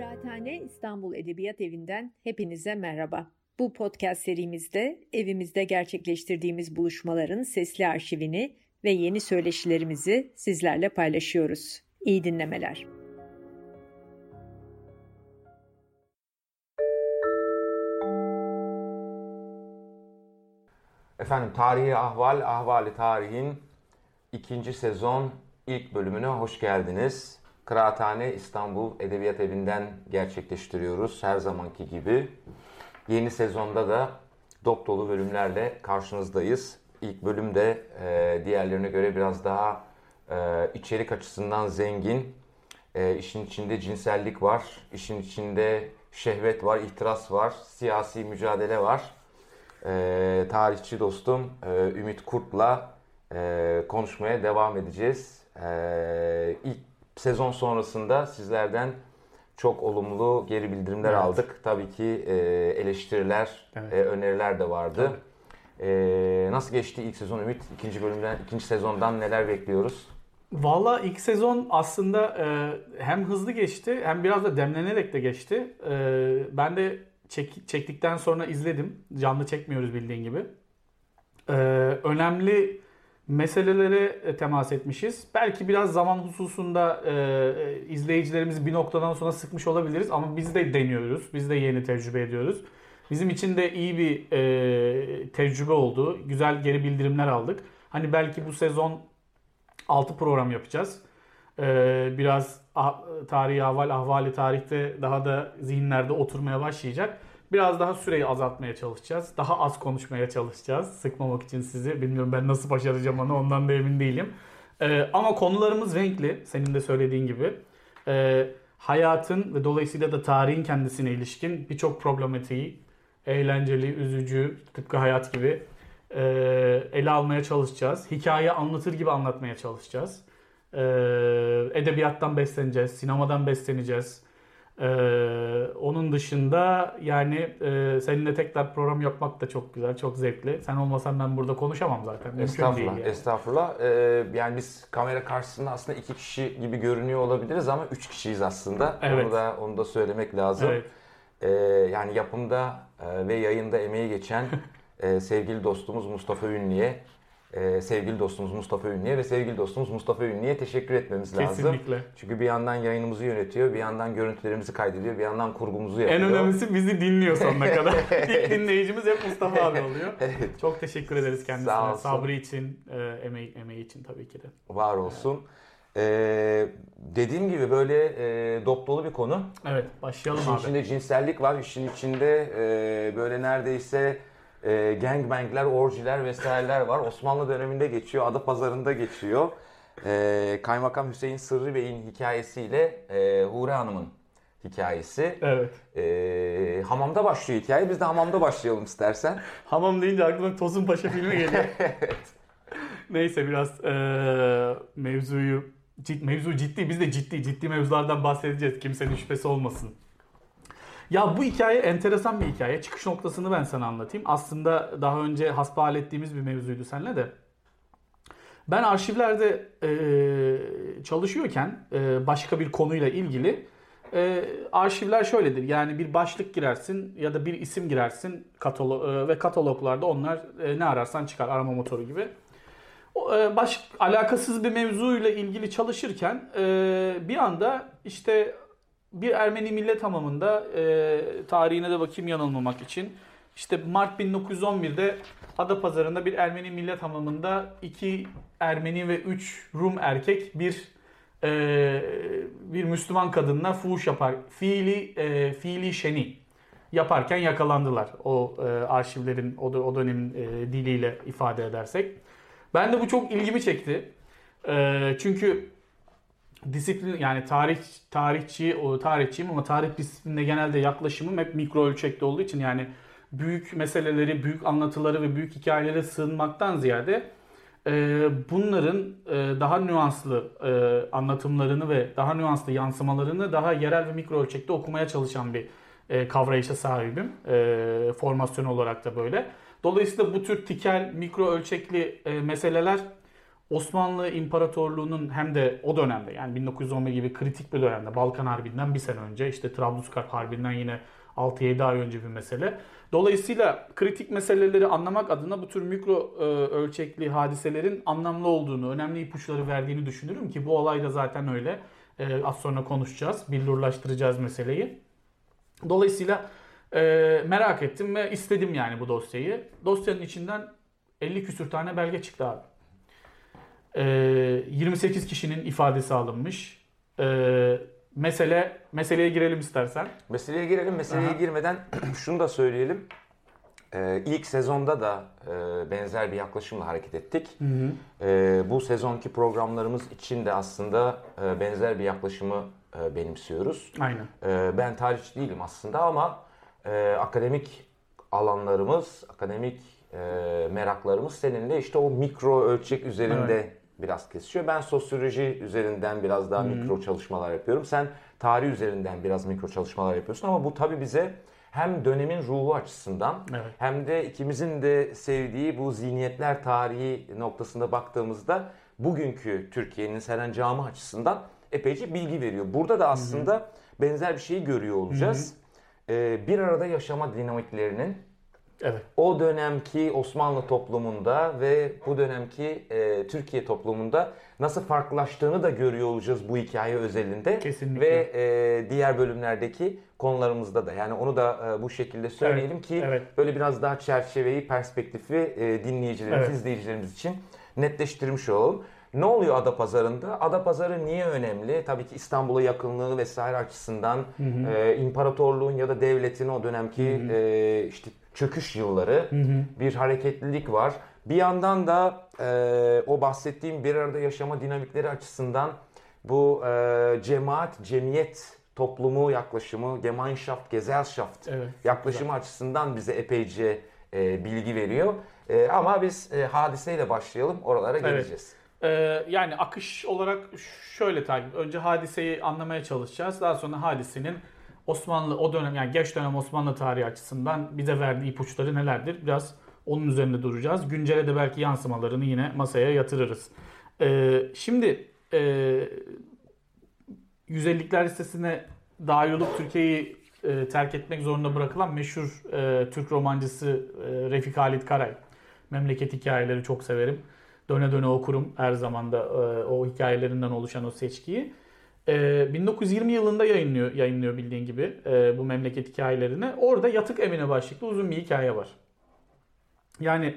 Kıraathane İstanbul Edebiyat Evi'nden hepinize merhaba. Bu podcast serimizde evimizde gerçekleştirdiğimiz buluşmaların sesli arşivini ve yeni söyleşilerimizi sizlerle paylaşıyoruz. İyi dinlemeler. Efendim Tarihi Ahval, Ahvali Tarihin ikinci sezon ilk bölümüne hoş geldiniz. Kıraathane İstanbul Edebiyat Evi'nden gerçekleştiriyoruz her zamanki gibi. Yeni sezonda da dop dolu bölümlerle karşınızdayız. İlk bölümde e, diğerlerine göre biraz daha e, içerik açısından zengin. E, işin içinde cinsellik var, işin içinde şehvet var, ihtiras var, siyasi mücadele var. E, tarihçi dostum e, Ümit Kurt'la e, konuşmaya devam edeceğiz. E, ilk sezon sonrasında sizlerden çok olumlu geri bildirimler evet. aldık. Tabii ki e, eleştiriler, evet. e, öneriler de vardı. E, nasıl geçti ilk sezon Ümit? İkinci bölümden, ikinci sezondan neler bekliyoruz? Valla ilk sezon aslında e, hem hızlı geçti hem biraz da demlenerek de geçti. E, ben de çek, çektikten sonra izledim. Canlı çekmiyoruz bildiğin gibi. E, önemli meselelere temas etmişiz. Belki biraz zaman hususunda e, izleyicilerimizi bir noktadan sonra sıkmış olabiliriz ama biz de deniyoruz. Biz de yeni tecrübe ediyoruz. Bizim için de iyi bir e, tecrübe oldu. Güzel geri bildirimler aldık. Hani belki bu sezon 6 program yapacağız. E, biraz tarihi ahval, ahvali tarihte daha da zihinlerde oturmaya başlayacak. Biraz daha süreyi azaltmaya çalışacağız. Daha az konuşmaya çalışacağız. Sıkmamak için sizi. Bilmiyorum ben nasıl başaracağım onu ondan da emin değilim. Ee, ama konularımız renkli. Senin de söylediğin gibi. Ee, hayatın ve dolayısıyla da tarihin kendisine ilişkin birçok problematiği eğlenceli, üzücü, tıpkı hayat gibi e, ele almaya çalışacağız. Hikaye anlatır gibi anlatmaya çalışacağız. E, edebiyattan besleneceğiz, sinemadan besleneceğiz. Ee, onun dışında yani e, seninle tekrar program yapmak da çok güzel, çok zevkli. Sen olmasan ben burada konuşamam zaten. Mümkün estağfurullah, yani. estağfurullah. Ee, yani biz kamera karşısında aslında iki kişi gibi görünüyor olabiliriz ama üç kişiyiz aslında. Evet. Onu da onu da söylemek lazım. Evet. Ee, yani yapımda e, ve yayında emeği geçen e, sevgili dostumuz Mustafa Ünlü'ye e, sevgili dostumuz Mustafa Ünlü'ye ve sevgili dostumuz Mustafa Ünlü'ye teşekkür etmemiz lazım. Kesinlikle. Çünkü bir yandan yayınımızı yönetiyor, bir yandan görüntülerimizi kaydediyor, bir yandan kurgumuzu yapıyor. En önemlisi bizi dinliyor sonuna kadar. İlk dinleyicimiz hep Mustafa abi oluyor. evet. Çok teşekkür ederiz kendisine. Sağ olsun. Sabrı için, e, emeği, emeği için tabii ki de. Var olsun. Evet. Ee, dediğim gibi böyle e, dop dolu bir konu. Evet başlayalım işin abi. İçinde cinsellik var, işin içinde e, böyle neredeyse e, gangbangler, orjiler vesaireler var. Osmanlı döneminde geçiyor, Ada Pazarı'nda geçiyor. E, Kaymakam Hüseyin Sırrı Bey'in hikayesiyle e, Hure Hanım'ın hikayesi. Evet. E, hamamda başlıyor hikaye. Biz de hamamda başlayalım istersen. Hamam deyince aklıma Tosun Paşa filmi geliyor. evet. Neyse biraz e, mevzuyu cid, mevzu ciddi. Biz de ciddi ciddi mevzulardan bahsedeceğiz. Kimsenin şüphesi olmasın. Ya bu hikaye enteresan bir hikaye. Çıkış noktasını ben sana anlatayım. Aslında daha önce hasbihal ettiğimiz bir mevzuydu seninle de. Ben arşivlerde e, çalışıyorken e, başka bir konuyla ilgili e, arşivler şöyledir. Yani bir başlık girersin ya da bir isim girersin katalog e, ve kataloglarda onlar e, ne ararsan çıkar arama motoru gibi. O, e, baş alakasız bir mevzuyla ilgili çalışırken e, bir anda işte bir Ermeni millet hamamında e, tarihine de bakayım yanılmamak için. İşte Mart 1911'de Adapazarı'nda bir Ermeni millet hamamında iki Ermeni ve üç Rum erkek bir e, bir Müslüman kadınla fuhuş yapar. Fiili e, fiili şeni yaparken yakalandılar. O e, arşivlerin o, o dönemin e, diliyle ifade edersek. Ben de bu çok ilgimi çekti. E, çünkü disiplin yani tarih tarihçi o tarihçiyim ama tarih disiplinine genelde yaklaşımım hep mikro ölçekte olduğu için yani büyük meseleleri, büyük anlatıları ve büyük hikayelere sığınmaktan ziyade e, bunların e, daha nüanslı e, anlatımlarını ve daha nüanslı yansımalarını daha yerel ve mikro ölçekte okumaya çalışan bir e, kavrayışa sahibim. E, formasyon olarak da böyle. Dolayısıyla bu tür tikel, mikro ölçekli e, meseleler Osmanlı İmparatorluğu'nun hem de o dönemde yani 1911 gibi kritik bir dönemde Balkan Harbi'nden bir sene önce işte Trablusgarp Harbi'nden yine 6-7 ay önce bir mesele. Dolayısıyla kritik meseleleri anlamak adına bu tür mikro e, ölçekli hadiselerin anlamlı olduğunu, önemli ipuçları verdiğini düşünürüm ki bu olay da zaten öyle. E, az sonra konuşacağız, billurlaştıracağız meseleyi. Dolayısıyla e, merak ettim ve istedim yani bu dosyayı. Dosyanın içinden 50 küsür tane belge çıktı abi. E, 28 kişinin ifadesi alınmış. E, mesele meseleye girelim istersen. Meseleye girelim. Meseleye Aha. girmeden şunu da söyleyelim. Ee, ilk sezonda da e, benzer bir yaklaşımla hareket ettik. Ee, bu sezonki programlarımız için de aslında e, benzer bir yaklaşımı e, benimsiyoruz. Aynen. Ee, ben tarihçi değilim aslında ama e, akademik alanlarımız, akademik e, meraklarımız seninle işte o mikro ölçek üzerinde biraz kesişiyor. Ben sosyoloji üzerinden biraz daha mikro çalışmalar yapıyorum. Sen tarih üzerinden biraz mikro çalışmalar yapıyorsun ama bu tabii bize hem dönemin ruhu açısından Evet. hem de ikimizin de sevdiği bu zihniyetler tarihi noktasında baktığımızda bugünkü Türkiye'nin Seren Cami açısından epeyce bilgi veriyor. Burada da aslında benzer bir şeyi görüyor olacağız. Ee, bir arada yaşama dinamiklerinin Evet. o dönemki Osmanlı toplumunda ve bu dönemki e, Türkiye toplumunda nasıl farklılaştığını da görüyor olacağız bu hikaye özelinde. Kesinlikle. Ve e, diğer bölümlerdeki konularımızda da. Yani onu da e, bu şekilde söyleyelim Evet, ki evet. böyle biraz daha çerçeveyi, perspektifi e, dinleyicilerimiz, Evet. izleyicilerimiz için netleştirmiş olalım. Ne oluyor Adapazarı'nda? Adapazarı niye önemli? Tabii ki İstanbul'a yakınlığı vesaire açısından e, imparatorluğun ya da devletin o dönemki e, işte çöküş yılları bir hareketlilik var. Bir yandan da e, o bahsettiğim bir arada yaşama dinamikleri açısından bu e, cemaat, cemiyet toplumu yaklaşımı, Gemeinschaft, Gesellschaft Evet, yaklaşımı açısından bize epeyce e, bilgi veriyor. E, ama biz e, hadiseyle başlayalım, oralara geleceğiz. Ee, yani akış olarak şöyle takip. Önce hadiseyi anlamaya çalışacağız. Daha sonra hadisenin Osmanlı o dönem yani geç dönem Osmanlı tarihi açısından bize verdiği ipuçları nelerdir? Biraz onun üzerinde duracağız. Güncele de belki yansımalarını yine masaya yatırırız. Ee, şimdi e, 150'likler listesine dahil olup Türkiye'yi e, terk etmek zorunda bırakılan meşhur e, Türk romancısı e, Refik Halit Karay. Memleket hikayeleri çok severim. Döne döne okurum her zaman da e, o hikayelerinden oluşan o seçkiyi. E, 1920 yılında yayınlıyor, yayınlıyor bildiğin gibi e, bu memleket hikayelerini. Orada Yatık Emine başlıklı uzun bir hikaye var. Yani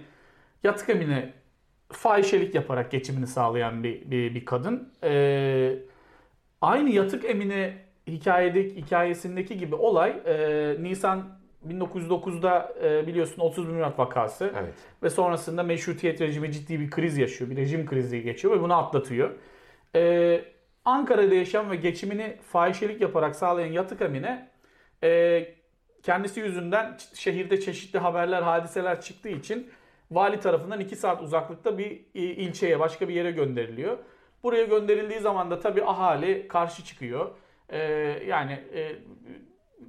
Yatık Emine fahişelik yaparak geçimini sağlayan bir, bir, bir kadın. E, aynı Yatık Emine hikayedeki, hikayesindeki gibi olay e, Nisan 1909'da e, biliyorsun 30 bin Murat vakası Evet. ve sonrasında meşrutiyet rejimi ciddi bir kriz yaşıyor. Bir rejim krizi geçiyor ve bunu atlatıyor. Ee, Ankara'da yaşayan ve geçimini fahişelik yaparak sağlayan Yatık Emine e, kendisi yüzünden şehirde çeşitli haberler, hadiseler çıktığı için vali tarafından 2 saat uzaklıkta bir e, ilçeye, başka bir yere gönderiliyor. Buraya gönderildiği zaman da tabii ahali karşı çıkıyor. Ee, yani e,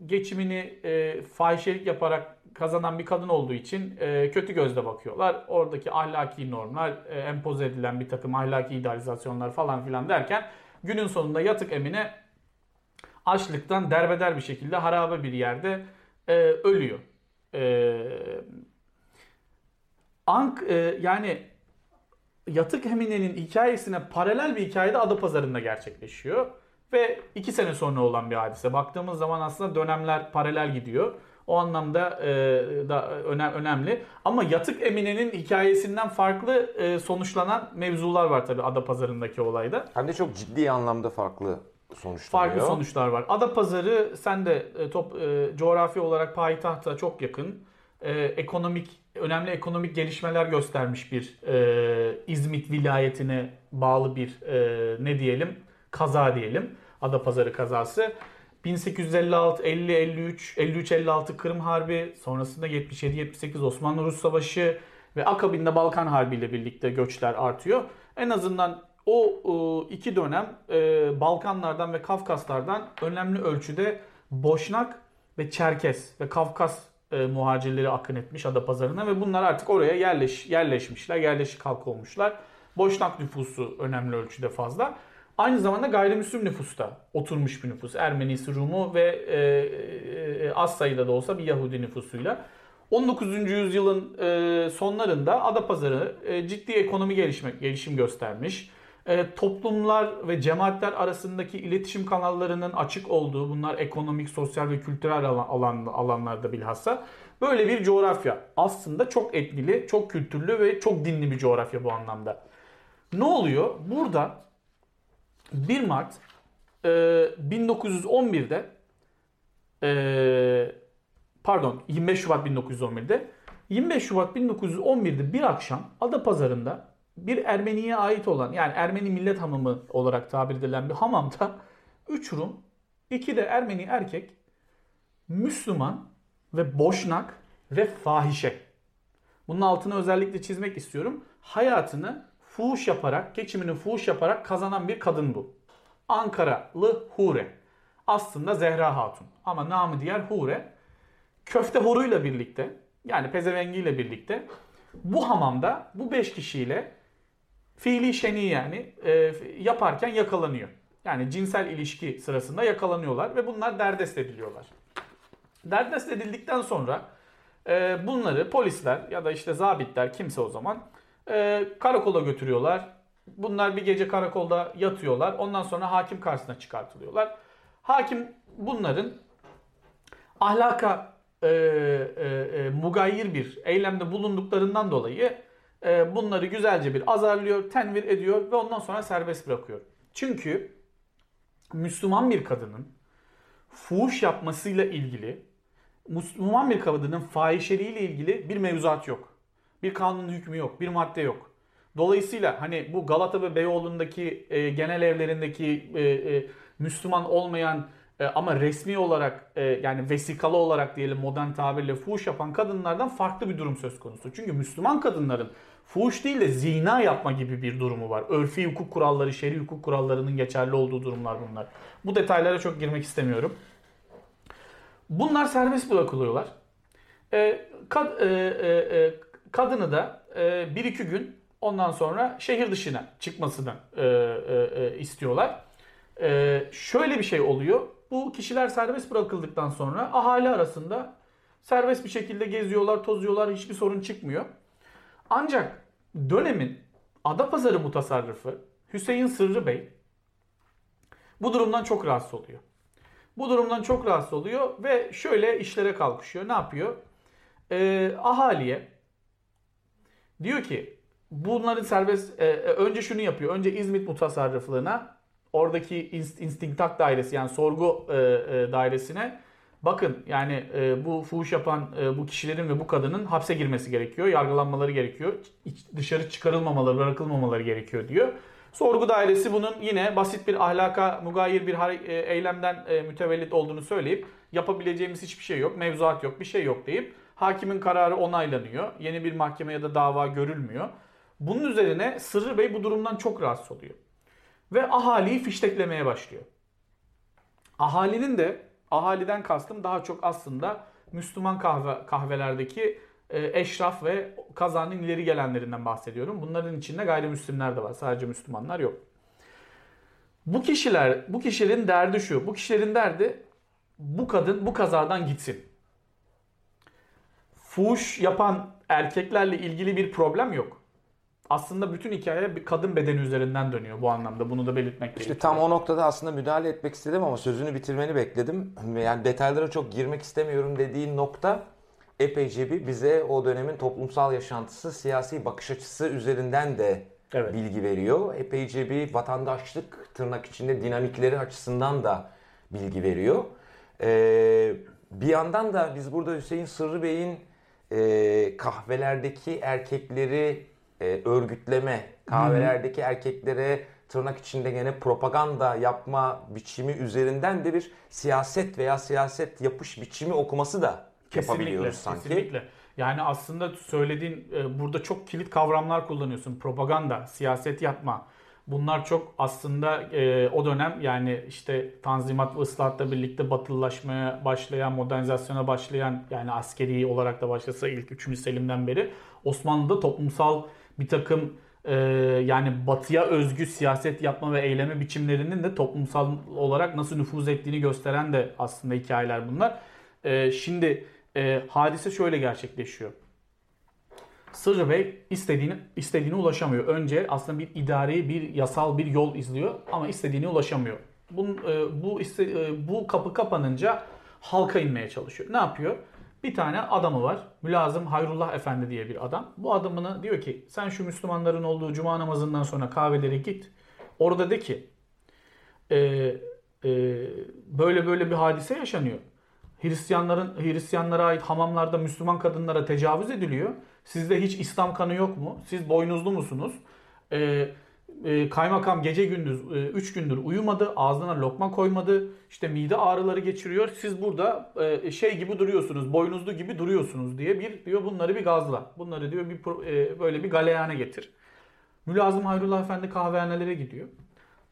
geçimini e, fahişelik yaparak kazanan bir kadın olduğu için e, kötü gözle bakıyorlar. Oradaki ahlaki normlar, e, empoze edilen bir takım ahlaki idealizasyonlar falan filan derken günün sonunda yatık Emine açlıktan derbeder bir şekilde harabe bir yerde e, ölüyor. E, Ank e, yani Yatık Emine'nin hikayesine paralel bir hikaye de Adapazarı'nda gerçekleşiyor. Ve iki sene sonra olan bir hadise. Baktığımız zaman aslında dönemler paralel gidiyor. O anlamda e, da öne- önemli. Ama Yatık Emine'nin hikayesinden farklı e, sonuçlanan mevzular var tabii Adapazarı'ndaki olayda. Hem de çok ciddi anlamda farklı sonuçlanıyor. Farklı sonuçlar var. Adapazarı sen de e, top e, coğrafi olarak payitahta çok yakın. E, ekonomik önemli ekonomik gelişmeler göstermiş bir e, İzmit vilayetine bağlı bir e, ne diyelim kaza diyelim. Adapazarı kazası. 1856, 50, 53, 53, 56 Kırım Harbi, sonrasında 77, 78 Osmanlı-Rus Savaşı ve akabinde Balkan Harbi ile birlikte göçler artıyor. En azından o e, iki dönem e, Balkanlardan ve Kafkaslardan önemli ölçüde Boşnak ve Çerkes ve Kafkas e, muhacirleri akın etmiş Adapazarı'na ve bunlar artık oraya yerleş, yerleşmişler, yerleşik halk olmuşlar. Boşnak nüfusu önemli ölçüde fazla. Aynı zamanda gayrimüslim nüfusta oturmuş bir nüfus. Ermenisi, Rumu ve e, e, az sayıda da olsa bir Yahudi nüfusuyla. 19. yüzyılın e, sonlarında Adapazarı e, ciddi ekonomi gelişme, gelişim göstermiş. E, toplumlar ve cemaatler arasındaki iletişim kanallarının açık olduğu, bunlar ekonomik, sosyal ve kültürel alan, alan, alanlarda bilhassa böyle bir coğrafya. Aslında çok etnili, çok kültürlü ve çok dinli bir coğrafya bu anlamda. Ne oluyor? Burada 1 Mart e, 1911'de e, pardon 25 Şubat 1911'de 25 Şubat 1911'de bir akşam Adapazarı'nda bir Ermeniye ait olan yani Ermeni millet hamamı olarak tabir edilen bir hamamda 3 Rum, 2 de Ermeni erkek Müslüman ve boşnak ve fahişe. Bunun altını özellikle çizmek istiyorum. Hayatını fuhuş yaparak, geçimini fuhuş yaparak kazanan bir kadın bu. Ankaralı Hure. Aslında Zehra Hatun. Ama namı diğer Hure. Köfte horuyla birlikte yani pezevengiyle birlikte bu hamamda bu 5 kişiyle fiili şeni yani e, yaparken yakalanıyor. Yani cinsel ilişki sırasında yakalanıyorlar ve bunlar derdest ediliyorlar. Derdest edildikten sonra e, bunları polisler ya da işte zabitler kimse o zaman e, karakola götürüyorlar. Bunlar bir gece karakolda yatıyorlar. Ondan sonra hakim karşısına çıkartılıyorlar. Hakim bunların ahlaka e, e, e, mugayir bir eylemde bulunduklarından dolayı e, bunları güzelce bir azarlıyor, tenvir ediyor ve ondan sonra serbest bırakıyor. Çünkü Müslüman bir kadının fuhuş yapmasıyla ilgili, Müslüman bir kadının fahişeliğiyle ilgili bir mevzuat yok. Bir kanun hükmü yok, bir madde yok. Dolayısıyla hani bu Galata ve Beyoğlu'ndaki e, genel evlerindeki e, e, Müslüman olmayan e, ama resmi olarak e, yani vesikalı olarak diyelim modern tabirle fuhuş yapan kadınlardan farklı bir durum söz konusu. Çünkü Müslüman kadınların fuhuş değil de zina yapma gibi bir durumu var. Örfi hukuk kuralları, şer'i hukuk kurallarının geçerli olduğu durumlar bunlar. Bu detaylara çok girmek istemiyorum. Bunlar serbest bırakılıyorlar. E, kad, e, e, e, kadını da e, bir iki gün ondan sonra şehir dışına çıkmasını e, e, e, istiyorlar. E, şöyle bir şey oluyor. Bu kişiler serbest bırakıldıktan sonra ahali arasında serbest bir şekilde geziyorlar, tozuyorlar, hiçbir sorun çıkmıyor. Ancak dönemin Adapazarı mutasarrıfı Hüseyin Sırrı Bey bu durumdan çok rahatsız oluyor. Bu durumdan çok rahatsız oluyor ve şöyle işlere kalkışıyor. Ne yapıyor? Ee, ahaliye diyor ki bunların serbest e, önce şunu yapıyor. Önce İzmit mutasarrıflığına oradaki instintak dairesi yani sorgu e, e, dairesine bakın yani e, bu fuhuş yapan e, bu kişilerin ve bu kadının hapse girmesi gerekiyor. Yargılanmaları gerekiyor. İç, dışarı çıkarılmamaları, bırakılmamaları gerekiyor diyor. Sorgu dairesi bunun yine basit bir ahlaka mugayir bir e, eylemden e, mütevellit olduğunu söyleyip yapabileceğimiz hiçbir şey yok, mevzuat yok, bir şey yok deyip hakimin kararı onaylanıyor. Yeni bir mahkeme ya da dava görülmüyor. Bunun üzerine Sırrı Bey bu durumdan çok rahatsız oluyor ve ahaliyi fişteklemeye başlıyor. Ahalinin de ahaliden kastım daha çok aslında Müslüman kahve kahvelerdeki e, eşraf ve kazanın ileri gelenlerinden bahsediyorum. Bunların içinde gayrimüslimler de var. Sadece Müslümanlar yok. Bu kişiler, bu kişilerin derdi şu. Bu kişilerin derdi bu kadın bu kazadan gitsin. Fuş yapan erkeklerle ilgili bir problem yok aslında bütün hikaye bir kadın bedeni üzerinden dönüyor bu anlamda. Bunu da belirtmek işte gerekiyor. tam o noktada aslında müdahale etmek istedim ama sözünü bitirmeni bekledim. Yani detaylara çok girmek istemiyorum dediğin nokta epeyce bir bize o dönemin toplumsal yaşantısı, siyasi bakış açısı üzerinden de evet. bilgi veriyor. Epeyce bir vatandaşlık tırnak içinde dinamikleri açısından da bilgi veriyor. Ee, bir yandan da biz burada Hüseyin Sırrı Bey'in e, kahvelerdeki erkekleri e, örgütleme, kahvelerdeki hmm. erkeklere tırnak içinde gene propaganda yapma biçimi üzerinden de bir siyaset veya siyaset yapış biçimi okuması da kesinlikle, yapabiliyoruz sanki. Kesinlikle. Yani aslında söylediğin e, burada çok kilit kavramlar kullanıyorsun. Propaganda, siyaset yapma. Bunlar çok aslında e, o dönem yani işte Tanzimat ve ıslahatla birlikte batılılaşmaya başlayan, modernizasyona başlayan yani askeri olarak da başlasa ilk 3. Selim'den beri Osmanlı'da toplumsal bir takım e, yani batıya özgü siyaset yapma ve eyleme biçimlerinin de toplumsal olarak nasıl nüfuz ettiğini gösteren de aslında hikayeler bunlar. E, şimdi e, hadise şöyle gerçekleşiyor. Sırrı Bey istediğini istediğine ulaşamıyor. Önce aslında bir idari, bir yasal bir yol izliyor ama istediğine ulaşamıyor. Bunun, e, bu e, bu kapı kapanınca halka inmeye çalışıyor. Ne yapıyor? Bir tane adamı var. Mülazım Hayrullah Efendi diye bir adam. Bu adamına diyor ki sen şu Müslümanların olduğu cuma namazından sonra kahvelere git. Orada de ki e, e, böyle böyle bir hadise yaşanıyor. Hristiyanların Hristiyanlara ait hamamlarda Müslüman kadınlara tecavüz ediliyor. Sizde hiç İslam kanı yok mu? Siz boynuzlu musunuz? Ee, e, kaymakam gece gündüz 3 e, gündür uyumadı, ağzına lokma koymadı. İşte mide ağrıları geçiriyor. Siz burada e, şey gibi duruyorsunuz, boynuzlu gibi duruyorsunuz diye bir diyor bunları bir gazla. Bunları diyor bir e, böyle bir galeyana getir. Mülazım Hayrullah Efendi kahvehanelere gidiyor.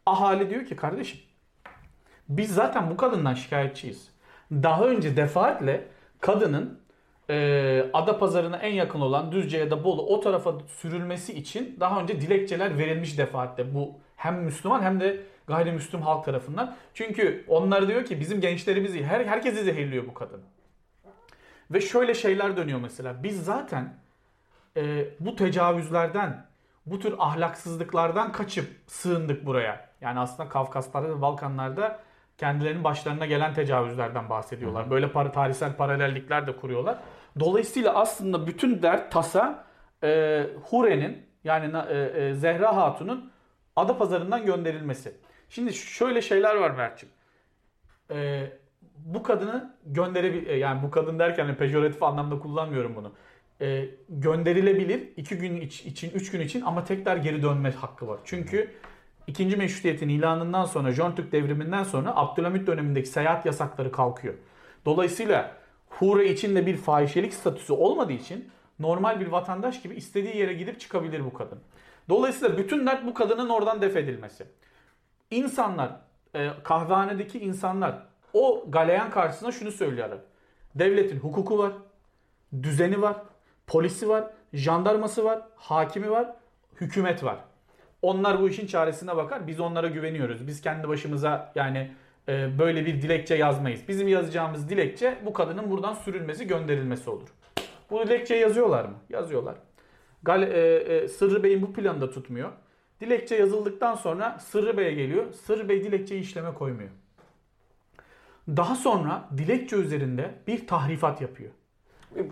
Ahali diyor ki kardeşim biz zaten bu kadından şikayetçiyiz. Daha önce defaatle kadının e, Ada Pazarı'na en yakın olan Düzce ya da Bolu o tarafa sürülmesi için daha önce dilekçeler verilmiş defaatle. Bu hem Müslüman hem de gayrimüslim halk tarafından. Çünkü onlar diyor ki bizim gençlerimizi her herkesi zehirliyor bu kadın. Ve şöyle şeyler dönüyor mesela. Biz zaten e, bu tecavüzlerden, bu tür ahlaksızlıklardan kaçıp sığındık buraya. Yani aslında Kafkaslarda ve Balkanlarda kendilerinin başlarına gelen tecavüzlerden bahsediyorlar. Böyle para, tarihsel paralellikler de kuruyorlar. Dolayısıyla aslında bütün dert tasa e, Hure'nin yani e, e, Zehra Hatun'un ada pazarından gönderilmesi. Şimdi şöyle şeyler var Mert'ciğim. E, bu kadını gönderebilir e, yani bu kadın derken de pejoratif anlamda kullanmıyorum bunu. E, gönderilebilir 2 gün için 3 gün için ama tekrar geri dönme hakkı var. Çünkü İkinci meşrutiyetin ilanından sonra, Jön Türk devriminden sonra Abdülhamit dönemindeki seyahat yasakları kalkıyor. Dolayısıyla Hure için de bir fahişelik statüsü olmadığı için normal bir vatandaş gibi istediği yere gidip çıkabilir bu kadın. Dolayısıyla bütün dert bu kadının oradan def edilmesi. İnsanlar, e, kahvehanedeki insanlar o galeyan karşısında şunu söylüyorlar. Devletin hukuku var, düzeni var, polisi var, jandarması var, hakimi var, hükümet var. Onlar bu işin çaresine bakar. Biz onlara güveniyoruz. Biz kendi başımıza yani e, böyle bir dilekçe yazmayız. Bizim yazacağımız dilekçe bu kadının buradan sürülmesi, gönderilmesi olur. Bu dilekçe yazıyorlar mı? Yazıyorlar. Gal e, e, Sırrı Bey'in bu planı da tutmuyor. Dilekçe yazıldıktan sonra Sırrı Bey'e geliyor. Sırrı Bey dilekçeyi işleme koymuyor. Daha sonra dilekçe üzerinde bir tahrifat yapıyor.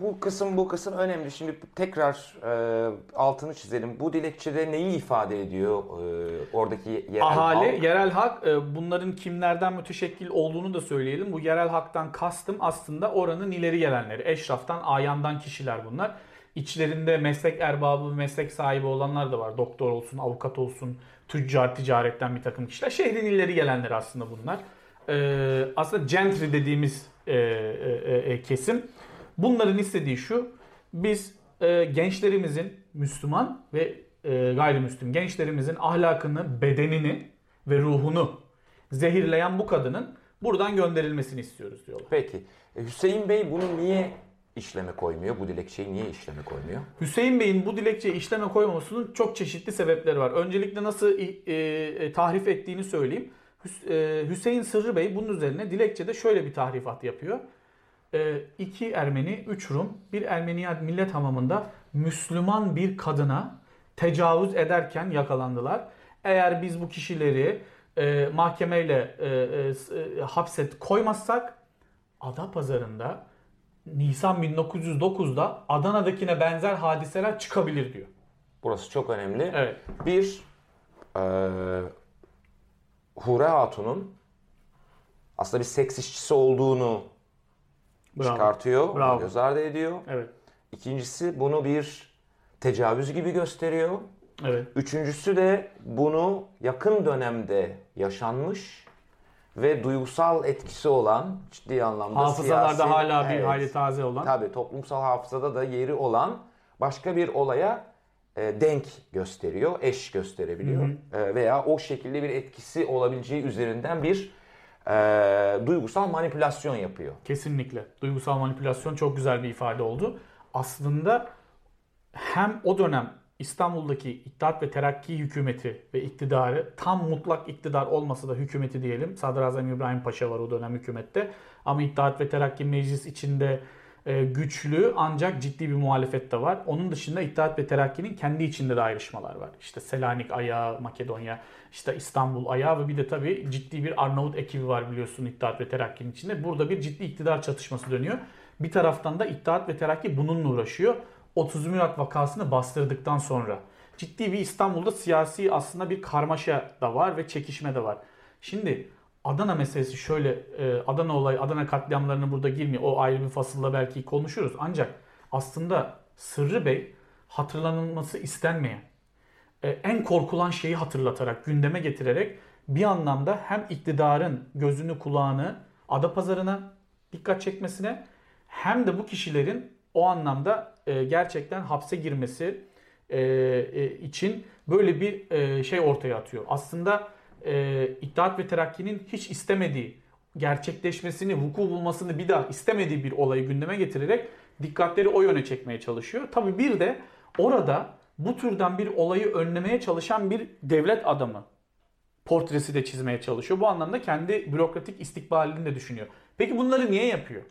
Bu kısım bu kısım önemli. Şimdi tekrar e, altını çizelim. Bu dilekçede neyi ifade ediyor e, oradaki yerel Ahali, halk? yerel halk e, bunların kimlerden müteşekkil olduğunu da söyleyelim. Bu yerel halktan kastım aslında oranın ileri gelenleri. Eşraftan, ayandan kişiler bunlar. İçlerinde meslek erbabı, meslek sahibi olanlar da var. Doktor olsun, avukat olsun, tüccar, ticaretten bir takım kişiler. Şehrin ileri gelenleri aslında bunlar. E, aslında gentry dediğimiz e, e, e, kesim. Bunların istediği şu. Biz e, gençlerimizin Müslüman ve e, gayrimüslim gençlerimizin ahlakını, bedenini ve ruhunu zehirleyen bu kadının buradan gönderilmesini istiyoruz diyorlar. Peki. E, Hüseyin Bey bunu niye işleme koymuyor? Bu dilekçeyi niye işleme koymuyor? Hüseyin Bey'in bu dilekçeyi işleme koymamasının çok çeşitli sebepleri var. Öncelikle nasıl e, e, tahrif ettiğini söyleyeyim. Hüs, e, Hüseyin Sırrı Bey bunun üzerine dilekçede şöyle bir tahrifat yapıyor iki Ermeni, üç Rum bir Ermeniyat millet hamamında Müslüman bir kadına tecavüz ederken yakalandılar. Eğer biz bu kişileri e, mahkemeyle e, e, e hapset koymazsak Ada pazarında Nisan 1909'da Adana'dakine benzer hadiseler çıkabilir diyor. Burası çok önemli. Evet. Bir, e, Hure Hatun'un aslında bir seks işçisi olduğunu Bravo. çıkartıyor, Bravo. göz ardı ediyor. Evet. İkincisi bunu bir tecavüz gibi gösteriyor. Evet. Üçüncüsü de bunu yakın dönemde yaşanmış ve duygusal etkisi olan ciddi anlamda hafızalarda siyasi, hala bir evet, hayli taze olan. Tabii toplumsal hafızada da yeri olan başka bir olaya e, denk gösteriyor, eş gösterebiliyor. Hı hı. E, veya o şekilde bir etkisi olabileceği üzerinden bir e, duygusal manipülasyon yapıyor. Kesinlikle. Duygusal manipülasyon çok güzel bir ifade oldu. Aslında hem o dönem İstanbul'daki İttihat ve Terakki hükümeti ve iktidarı tam mutlak iktidar olmasa da hükümeti diyelim. Sadrazam İbrahim Paşa var o dönem hükümette. Ama İttihat ve Terakki meclis içinde güçlü ancak ciddi bir muhalefet de var. Onun dışında İttihat ve Terakki'nin kendi içinde de ayrışmalar var. İşte Selanik ayağı, Makedonya, işte İstanbul ayağı ve bir de tabii ciddi bir Arnavut ekibi var biliyorsun İttihat ve Terakki'nin içinde. Burada bir ciddi iktidar çatışması dönüyor. Bir taraftan da İttihat ve Terakki bununla uğraşıyor. 30 Murat vakasını bastırdıktan sonra. Ciddi bir İstanbul'da siyasi aslında bir karmaşa da var ve çekişme de var. Şimdi Adana meselesi şöyle, e, Adana olayı, Adana katliamlarını burada girmiyor. O ayrı bir fasılla belki konuşuruz. Ancak aslında Sırrı Bey hatırlanılması istenmeyen, e, en korkulan şeyi hatırlatarak, gündeme getirerek bir anlamda hem iktidarın gözünü kulağını Adapazarı'na dikkat çekmesine hem de bu kişilerin o anlamda e, gerçekten hapse girmesi için böyle bir şey ortaya atıyor. Aslında e, İttihat ve Terakki'nin hiç istemediği, gerçekleşmesini, vuku bulmasını bir daha istemediği bir olayı gündeme getirerek dikkatleri o yöne çekmeye çalışıyor. Tabi bir de orada bu türden bir olayı önlemeye çalışan bir devlet adamı portresi de çizmeye çalışıyor. Bu anlamda kendi bürokratik istikbalini de düşünüyor. Peki bunları niye yapıyor?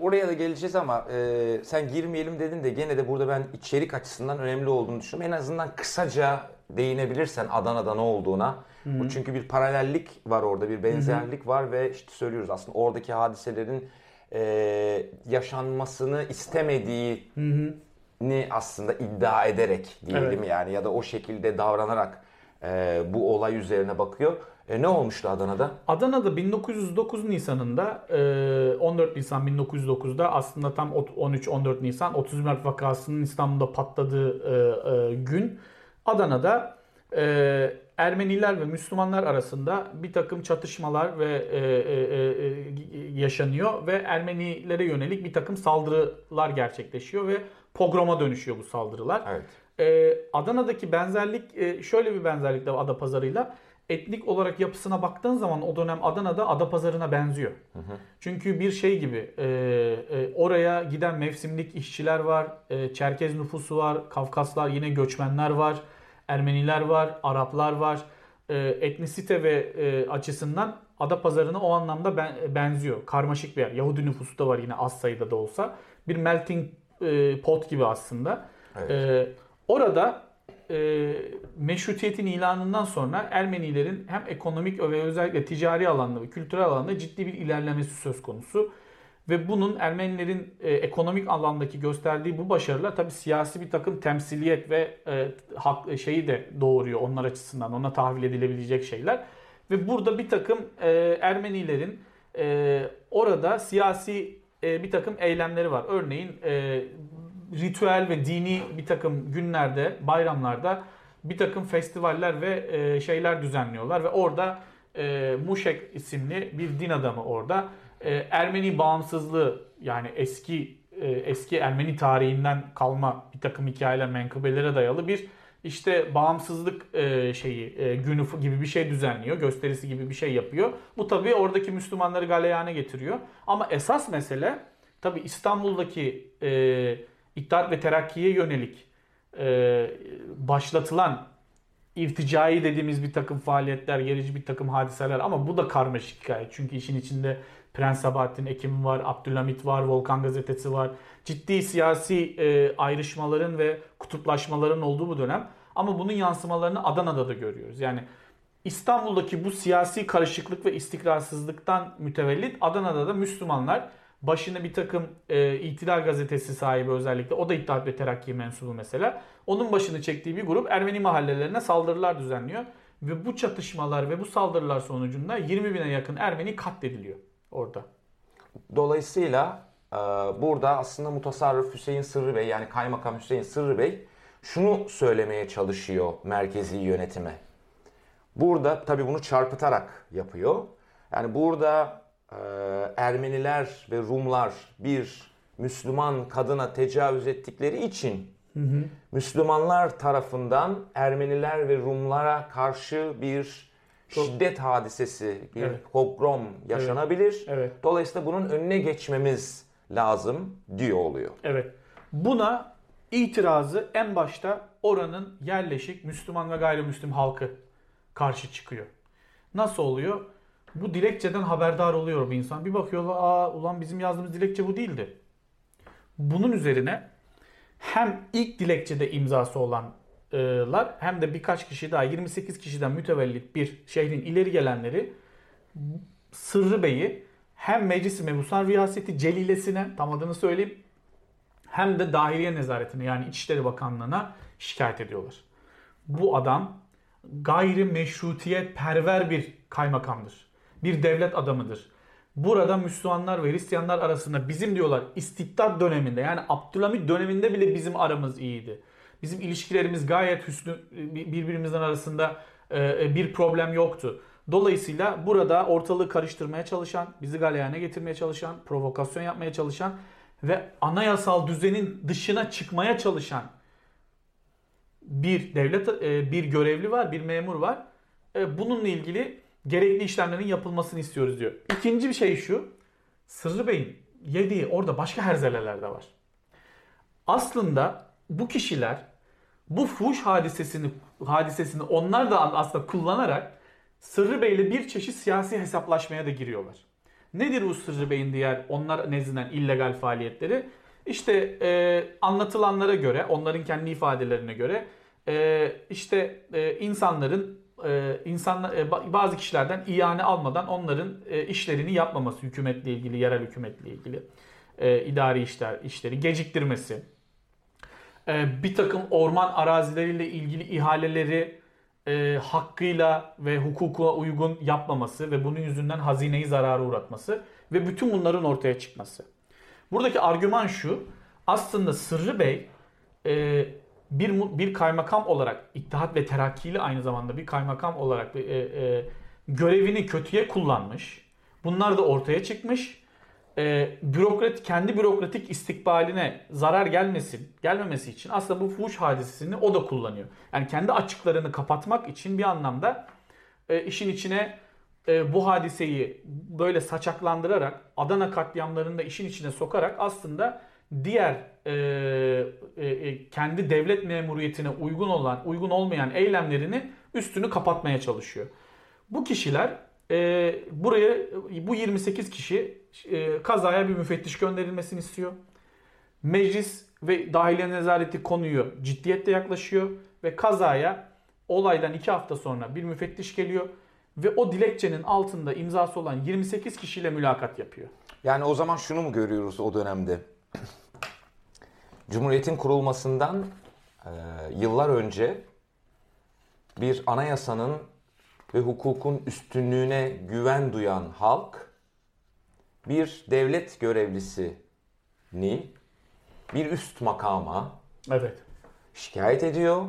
Oraya da geleceğiz ama e, sen girmeyelim dedin de gene de burada ben içerik açısından önemli olduğunu düşünüyorum. En azından kısaca değinebilirsen Adana'da ne olduğuna. Hı-hı. Bu çünkü bir paralellik var orada, bir benzerlik Hı-hı. var ve işte söylüyoruz aslında oradaki hadiselerin e, yaşanmasını istemediğini aslında iddia ederek diyelim evet. yani ya da o şekilde davranarak e, bu olay üzerine bakıyor. E, ne olmuştu Adana'da? Adana'da 1909 Nisan'ında 14 e, Nisan 1909'da aslında tam 13-14 Nisan 30 Mart vakasının İstanbul'da patladığı gün Adana'da Ermeniler ve Müslümanlar arasında bir takım çatışmalar ve yaşanıyor ve Ermenilere yönelik bir takım saldırılar gerçekleşiyor ve pogroma dönüşüyor bu saldırılar. Evet. Adana'daki benzerlik şöyle bir benzerlik de Adapazarı'yla etnik olarak yapısına baktığın zaman o dönem Adana'da Adapazarı'na benziyor. Hı hı. Çünkü bir şey gibi e, e, oraya giden mevsimlik işçiler var, e, Çerkez nüfusu var, Kafkaslar yine göçmenler var, Ermeniler var, Araplar var. E, etnisite ve e, açısından Adapazarı'na o anlamda ben, benziyor. Karmaşık bir yer. Yahudi nüfusu da var yine az sayıda da olsa. Bir melting e, pot gibi aslında. Evet. E, orada e, meşrutiyetin ilanından sonra Ermenilerin hem ekonomik ve özellikle ticari alanda ve kültürel alanda ciddi bir ilerlemesi söz konusu. Ve bunun Ermenilerin e, ekonomik alandaki gösterdiği bu başarılar tabi siyasi bir takım temsiliyet ve e, hak e, şeyi de doğuruyor onlar açısından. Ona tahvil edilebilecek şeyler. Ve burada bir takım e, Ermenilerin e, orada siyasi e, bir takım eylemleri var. Örneğin e, ritüel ve dini bir takım günlerde, bayramlarda bir takım festivaller ve e, şeyler düzenliyorlar ve orada e, Muşek isimli bir din adamı orada e, Ermeni bağımsızlığı yani eski e, eski Ermeni tarihinden kalma bir takım hikayeler, menkıbelere dayalı bir işte bağımsızlık e, şeyi e, günü gibi bir şey düzenliyor, gösterisi gibi bir şey yapıyor. Bu tabii oradaki Müslümanları galeyana getiriyor. Ama esas mesele tabii İstanbul'daki e, İttihat ve Terakki'ye yönelik e, başlatılan irticai dediğimiz bir takım faaliyetler, gerici bir takım hadiseler ama bu da karmaşık hikaye. Çünkü işin içinde Prens Sabahattin Ekim var, Abdülhamit var, Volkan Gazetesi var. Ciddi siyasi e, ayrışmaların ve kutuplaşmaların olduğu bu dönem. Ama bunun yansımalarını Adana'da da görüyoruz. Yani İstanbul'daki bu siyasi karışıklık ve istikrarsızlıktan mütevellit Adana'da da Müslümanlar başına bir takım e, İtilal gazetesi sahibi özellikle o da İttihat ve Terakki mensubu mesela. Onun başını çektiği bir grup Ermeni mahallelerine saldırılar düzenliyor. Ve bu çatışmalar ve bu saldırılar sonucunda 20 bine yakın Ermeni katlediliyor orada. Dolayısıyla e, burada aslında Mutasarrıf Hüseyin Sırrı Bey yani Kaymakam Hüseyin Sırrı Bey şunu söylemeye çalışıyor merkezi yönetime. Burada tabi bunu çarpıtarak yapıyor. Yani burada e, Ermeniler ve Rumlar bir Müslüman kadına tecavüz ettikleri için hı hı. Müslümanlar tarafından Ermeniler ve Rumlara karşı bir şiddet hadisesi, bir evet. pogrom yaşanabilir. Evet. Evet. Dolayısıyla bunun önüne geçmemiz lazım diyor oluyor. Evet. Buna itirazı en başta oranın yerleşik Müslüman ve gayrimüslim halkı karşı çıkıyor. Nasıl oluyor? Bu dilekçeden haberdar oluyor bir insan. Bir bakıyorlar aa ulan bizim yazdığımız dilekçe bu değildi. Bunun üzerine hem ilk dilekçede imzası olanlar hem de birkaç kişi daha 28 kişiden mütevellit bir şehrin ileri gelenleri Sırrı Bey'i hem Meclis-i Mebusan Riyaseti Celilesine tam adını söyleyeyim hem de Dahiliye Nezaretine yani İçişleri Bakanlığı'na şikayet ediyorlar. Bu adam gayri meşrutiyet perver bir kaymakamdır. Bir devlet adamıdır. Burada Müslümanlar ve Hristiyanlar arasında bizim diyorlar istibdat döneminde yani Abdülhamit döneminde bile bizim aramız iyiydi. Bizim ilişkilerimiz gayet hüsnü birbirimizin arasında e, bir problem yoktu. Dolayısıyla burada ortalığı karıştırmaya çalışan, bizi galeyana getirmeye çalışan, provokasyon yapmaya çalışan ve anayasal düzenin dışına çıkmaya çalışan bir devlet e, bir görevli var, bir memur var. E, bununla ilgili gerekli işlemlerin yapılmasını istiyoruz diyor. İkinci bir şey şu. Sırrı Bey'in yediği orada başka herzeleler de var. Aslında bu kişiler bu fuş hadisesini hadisesini onlar da aslında kullanarak Sırrı Bey ile bir çeşit siyasi hesaplaşmaya da giriyorlar. Nedir bu Sırrı Bey'in diğer onlar nezdinden illegal faaliyetleri? İşte e, anlatılanlara göre, onların kendi ifadelerine göre e, işte e, insanların e, insanlar e, bazı kişilerden iane almadan onların e, işlerini yapmaması, hükümetle ilgili, yerel hükümetle ilgili e, idari işler işleri geciktirmesi, e, bir takım orman arazileriyle ilgili ihaleleri e, hakkıyla ve hukuka uygun yapmaması ve bunun yüzünden hazineyi zarara uğratması ve bütün bunların ortaya çıkması. Buradaki argüman şu. Aslında Sırrı Bey e, bir bir kaymakam olarak İttihat ve Terakki'li aynı zamanda bir kaymakam olarak e, e, görevini kötüye kullanmış. Bunlar da ortaya çıkmış. E, bürokrat kendi bürokratik istikbaline zarar gelmesin, gelmemesi için aslında bu fuhuş hadisesini o da kullanıyor. Yani kendi açıklarını kapatmak için bir anlamda e, işin içine e, bu hadiseyi böyle saçaklandırarak Adana katliamlarını da işin içine sokarak aslında diğer e, e, e, kendi devlet memuriyetine uygun olan, uygun olmayan eylemlerini üstünü kapatmaya çalışıyor. Bu kişiler e, buraya bu 28 kişi e, kazaya bir müfettiş gönderilmesini istiyor. Meclis ve dahiliye nezareti konuyu ciddiyetle yaklaşıyor ve kazaya olaydan 2 hafta sonra bir müfettiş geliyor ve o dilekçenin altında imzası olan 28 kişiyle mülakat yapıyor. Yani o zaman şunu mu görüyoruz o dönemde? Cumhuriyetin kurulmasından e, yıllar önce bir anayasanın ve hukukun üstünlüğüne güven duyan halk bir devlet görevlisini bir üst makama evet. şikayet ediyor.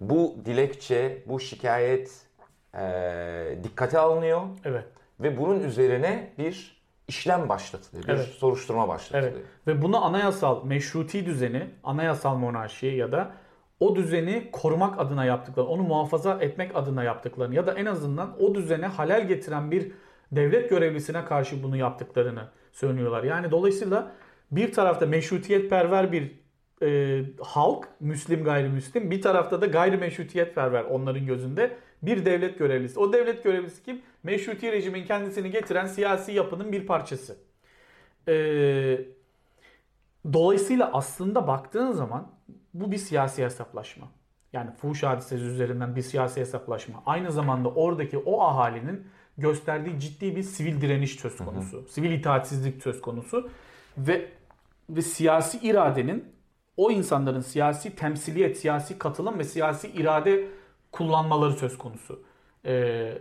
Bu dilekçe, bu şikayet e, dikkate alınıyor. Evet. Ve bunun üzerine bir işlem başlatılıyor. Bir evet. soruşturma başlatılıyor. Evet. Ve bunu anayasal meşruti düzeni, anayasal monarşi ya da o düzeni korumak adına yaptıkları, onu muhafaza etmek adına yaptıklarını ya da en azından o düzene halel getiren bir devlet görevlisine karşı bunu yaptıklarını söylüyorlar. Yani dolayısıyla bir tarafta meşrutiyet perver bir e, halk, Müslim gayrimüslim, bir tarafta da gayrimeşrutiyet perver onların gözünde bir devlet görevlisi. O devlet görevlisi kim? Meşruti rejimin kendisini getiren siyasi yapının bir parçası. Ee, dolayısıyla aslında baktığın zaman bu bir siyasi hesaplaşma. Yani fuhuş hadisesi üzerinden bir siyasi hesaplaşma. Aynı zamanda oradaki o ahalinin gösterdiği ciddi bir sivil direniş söz konusu. Hı hı. Sivil itaatsizlik söz konusu. Ve ve siyasi iradenin o insanların siyasi temsiliyet, siyasi katılım ve siyasi irade kullanmaları söz konusu. Ee,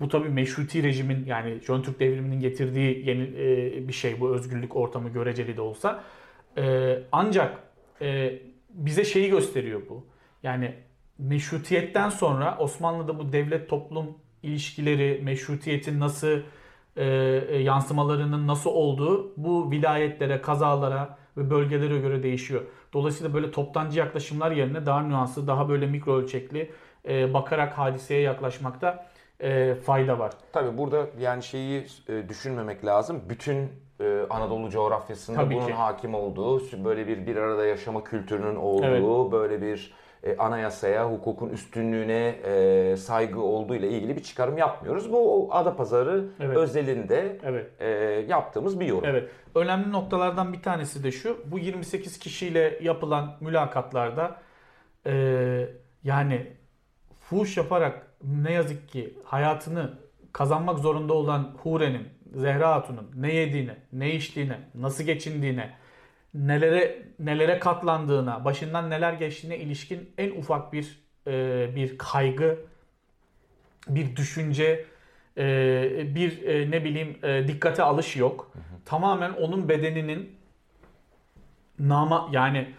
bu tabii meşruti rejimin yani Jön Türk devriminin getirdiği yeni e, bir şey bu özgürlük ortamı göreceli de olsa. E, ancak e, bize şeyi gösteriyor bu. Yani meşrutiyetten sonra Osmanlı'da bu devlet toplum ilişkileri, meşrutiyetin nasıl e, e, yansımalarının nasıl olduğu bu vilayetlere, kazalara ve bölgelere göre değişiyor. Dolayısıyla böyle toptancı yaklaşımlar yerine daha nüanslı, daha böyle mikro ölçekli e, bakarak hadiseye yaklaşmakta e, fayda var. Tabii burada yani şeyi e, düşünmemek lazım. Bütün e, Anadolu coğrafyasında Tabii bunun ki. hakim olduğu, böyle bir bir arada yaşama kültürünün olduğu, evet. böyle bir e, anayasaya, hukukun üstünlüğüne e, saygı olduğu ile ilgili bir çıkarım yapmıyoruz. Bu Adapazarı Evet. özelinde Evet. e, yaptığımız bir yorum. Evet. Önemli noktalardan bir tanesi de şu. Bu 28 kişiyle yapılan mülakatlarda e, yani fuhuş yaparak ne yazık ki hayatını kazanmak zorunda olan Hure'nin, Zehra Hatun'un ne yediğine, ne içtiğine, nasıl geçindiğine, nelere nelere katlandığına, başından neler geçtiğine ilişkin en ufak bir e, bir kaygı, bir düşünce, e, bir e, ne bileyim e, dikkate alış yok. Tamamen onun bedeninin nama yani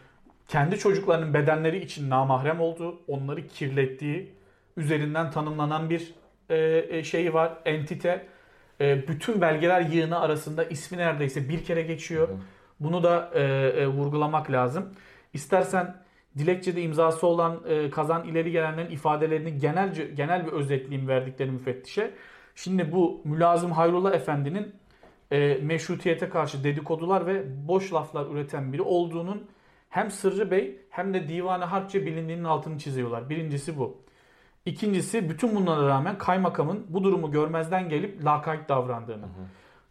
kendi çocuklarının bedenleri için namahrem olduğu, onları kirlettiği üzerinden tanımlanan bir e, e, şeyi var, entite. E, bütün belgeler yığını arasında ismi neredeyse bir kere geçiyor. Bunu da e, e, vurgulamak lazım. İstersen dilekçede imzası olan e, kazan ileri gelenlerin ifadelerini genelce genel bir özetleyeyim verdikleri müfettişe. Şimdi bu Mülazım Hayrullah Efendi'nin e, meşrutiyete karşı dedikodular ve boş laflar üreten biri olduğunun hem Sırrı Bey hem de Divan-ı Harpçe bilindiğinin altını çiziyorlar. Birincisi bu. İkincisi bütün bunlara rağmen kaymakamın bu durumu görmezden gelip lakayt davrandığını.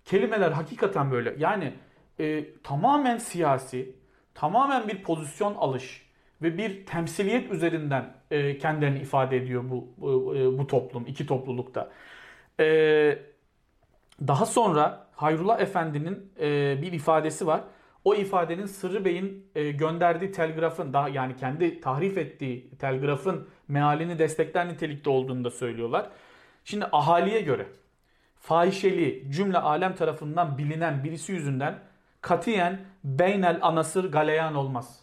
Kelimeler hakikaten böyle. Yani e, tamamen siyasi, tamamen bir pozisyon alış ve bir temsiliyet üzerinden e, kendilerini ifade ediyor bu e, bu toplum, iki toplulukta. E, daha sonra Hayrullah Efendi'nin e, bir ifadesi var. O ifadenin Sırrı Bey'in e, gönderdiği telgrafın daha yani kendi tahrif ettiği telgrafın mealini destekler nitelikte olduğunu da söylüyorlar. Şimdi ahaliye göre fahişeli cümle alem tarafından bilinen birisi yüzünden katiyen beynel anasır galeyan olmaz.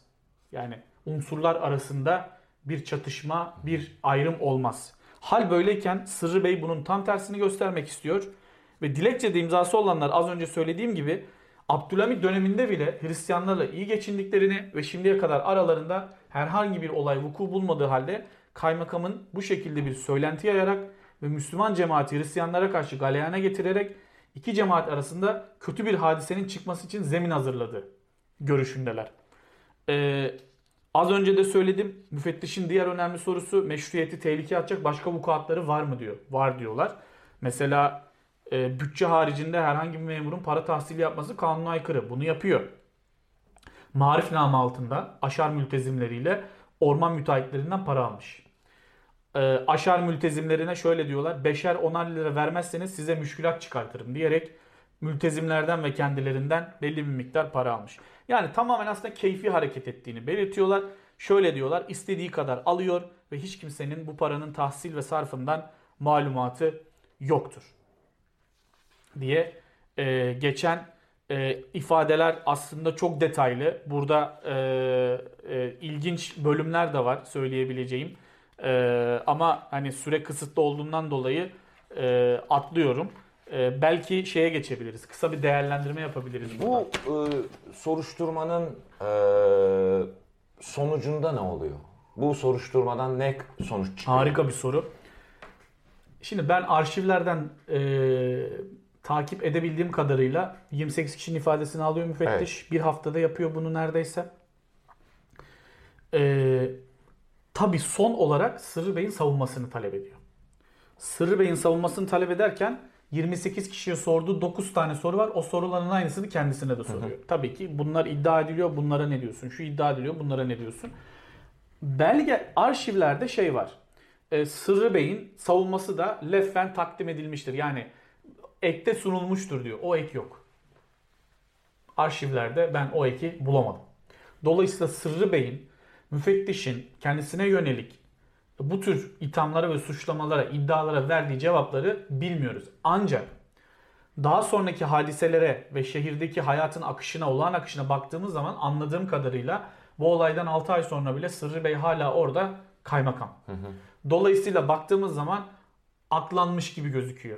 Yani unsurlar arasında bir çatışma, bir ayrım olmaz. Hal böyleyken Sırrı Bey bunun tam tersini göstermek istiyor. Ve dilekçede imzası olanlar az önce söylediğim gibi Abdülhamit döneminde bile Hristiyanlarla iyi geçindiklerini ve şimdiye kadar aralarında herhangi bir olay vuku bulmadığı halde kaymakamın bu şekilde bir söylenti yayarak ve Müslüman cemaati Hristiyanlara karşı galeyana getirerek iki cemaat arasında kötü bir hadisenin çıkması için zemin hazırladı görüşündeler. Ee, az önce de söyledim. Müfettişin diğer önemli sorusu meşruiyeti tehlikeye atacak başka vukuatları var mı diyor. Var diyorlar. Mesela e, bütçe haricinde herhangi bir memurun para tahsili yapması kanuna aykırı. Bunu yapıyor. Marif namı altında aşar mültezimleriyle orman müteahhitlerinden para almış. E, aşar mültezimlerine şöyle diyorlar. Beşer onar lira vermezseniz size müşkülat çıkartırım diyerek mültezimlerden ve kendilerinden belli bir miktar para almış. Yani tamamen aslında keyfi hareket ettiğini belirtiyorlar. Şöyle diyorlar istediği kadar alıyor ve hiç kimsenin bu paranın tahsil ve sarfından malumatı yoktur diye e, geçen e, ifadeler aslında çok detaylı. Burada e, e, ilginç bölümler de var söyleyebileceğim. E, ama hani süre kısıtlı olduğundan dolayı e, atlıyorum. E, belki şeye geçebiliriz. Kısa bir değerlendirme yapabiliriz. Bu e, soruşturmanın e, sonucunda ne oluyor? Bu soruşturmadan ne sonuç çıkıyor? Harika bir soru. Şimdi ben arşivlerden e, takip edebildiğim kadarıyla 28 kişinin ifadesini alıyor müfettiş. Bir haftada yapıyor bunu neredeyse. E, tabii son olarak Sırrı Bey'in savunmasını talep ediyor. Sırrı Bey'in savunmasını talep ederken 28 kişiye sorduğu 9 tane soru var. O soruların aynısını kendisine de soruyor. Tabii ki bunlar iddia ediliyor. Bunlara ne diyorsun? Şu iddia ediliyor. Bunlara ne diyorsun? Belge arşivlerde şey var. E, Sırrı Bey'in savunması da leffen takdim edilmiştir. Yani ekte sunulmuştur diyor. O ek yok. Arşivlerde ben o eki bulamadım. Dolayısıyla Sırrı Bey'in müfettişin kendisine yönelik bu tür ithamlara ve suçlamalara, iddialara verdiği cevapları bilmiyoruz. Ancak daha sonraki hadiselere ve şehirdeki hayatın akışına, olağan akışına baktığımız zaman anladığım kadarıyla bu olaydan 6 ay sonra bile Sırrı Bey hala orada kaymakam. Dolayısıyla baktığımız zaman aklanmış gibi gözüküyor.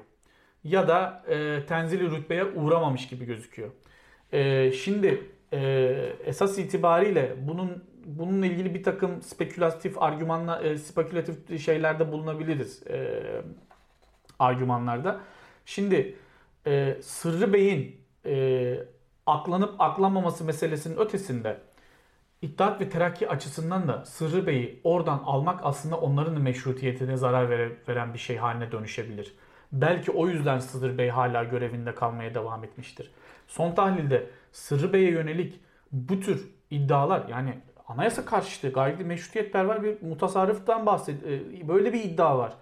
Ya da e, tenzili rütbeye uğramamış gibi gözüküyor. E, şimdi e, esas itibariyle bunun bununla ilgili bir takım spekülatif argümanla e, spekülatif şeylerde bulunabiliriz e, argümanlarda. Şimdi e, Sırrı Bey'in e, aklanıp aklanmaması meselesinin ötesinde İttihat ve Terakki açısından da Sırrı Bey'i oradan almak aslında onların da meşrutiyetine zarar vere- veren bir şey haline dönüşebilir. Belki o yüzden Sırrı Bey hala görevinde kalmaya devam etmiştir. Son tahlilde Sırrı Bey'e yönelik bu tür iddialar yani anayasa karşıtı gayri meşrutiyetperver bir mutasarrıftan bahsed e, böyle bir iddia var.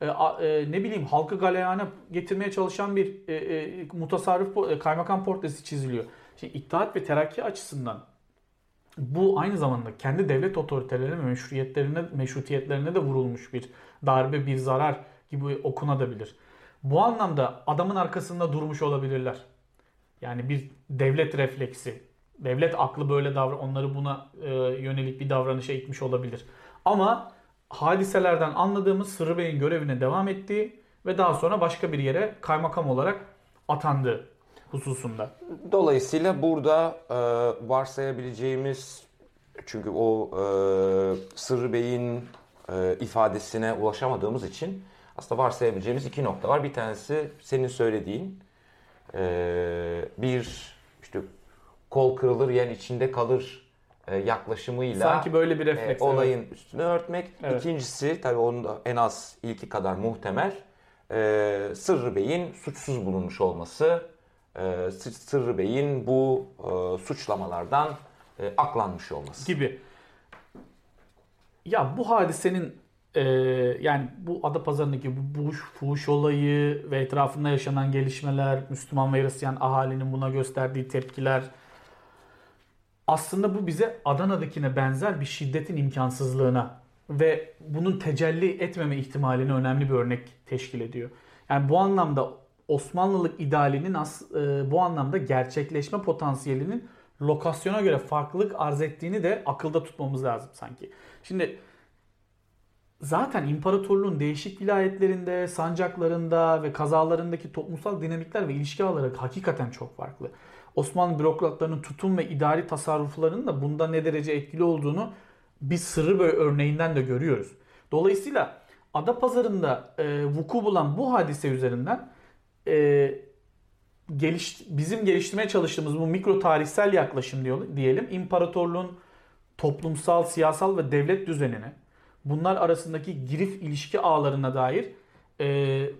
E, e, ne bileyim halkı galeyana getirmeye çalışan bir e, e, mutasarrıf e, kaymakam portresi çiziliyor. Şimdi İttihat ve Terakki açısından bu aynı zamanda kendi devlet otoritelerine ve meşruiyetlerine, meşrutiyetlerine de vurulmuş bir darbe, bir zarar gibi okunabilir. Bu anlamda adamın arkasında durmuş olabilirler. Yani bir devlet refleksi, devlet aklı böyle davran, onları buna e, yönelik bir davranışa itmiş olabilir. Ama hadiselerden anladığımız Sırrı Bey'in görevine devam ettiği ve daha sonra başka bir yere kaymakam olarak atandığı hususunda. Dolayısıyla burada e, varsayabileceğimiz çünkü o e, Sırrı Bey'in e, ifadesine ulaşamadığımız için aslında varsayabileceğimiz iki nokta var. Bir tanesi senin söylediğin e, bir işte kol kırılır yen içinde kalır e, yaklaşımıyla Sanki böyle bir e, refleks. evet. olayın üstünü örtmek. Evet. İkincisi tabii onun da en az ilki kadar muhtemel e, Sırrı Bey'in suçsuz bulunmuş olması. E, Sı- Sırrı Bey'in bu e, suçlamalardan e, aklanmış olması. gibi. Ya bu hadisenin e, yani bu Adapazarı'ndaki bu fuhuş, fuhuş olayı ve etrafında yaşanan gelişmeler, Müslüman ve Hristiyan ahalinin buna gösterdiği tepkiler aslında bu bize Adana'dakine benzer bir şiddetin imkansızlığına ve bunun tecelli etmeme ihtimalini önemli bir örnek teşkil ediyor. Yani bu anlamda Osmanlılık idealinin e, bu anlamda gerçekleşme potansiyelinin lokasyona göre farklılık arz ettiğini de akılda tutmamız lazım sanki. Şimdi zaten imparatorluğun değişik vilayetlerinde, sancaklarında ve kazalarındaki toplumsal dinamikler ve ilişki ağları hakikaten çok farklı. Osmanlı bürokratlarının tutum ve idari tasarruflarının da bunda ne derece etkili olduğunu bir sırrı böyle örneğinden de görüyoruz. Dolayısıyla Adapazarı'nda e, vuku bulan bu hadise üzerinden e, geliş, bizim geliştirmeye çalıştığımız bu mikro tarihsel yaklaşım diyor, diyelim imparatorluğun toplumsal, siyasal ve devlet düzenine bunlar arasındaki girif ilişki ağlarına dair e,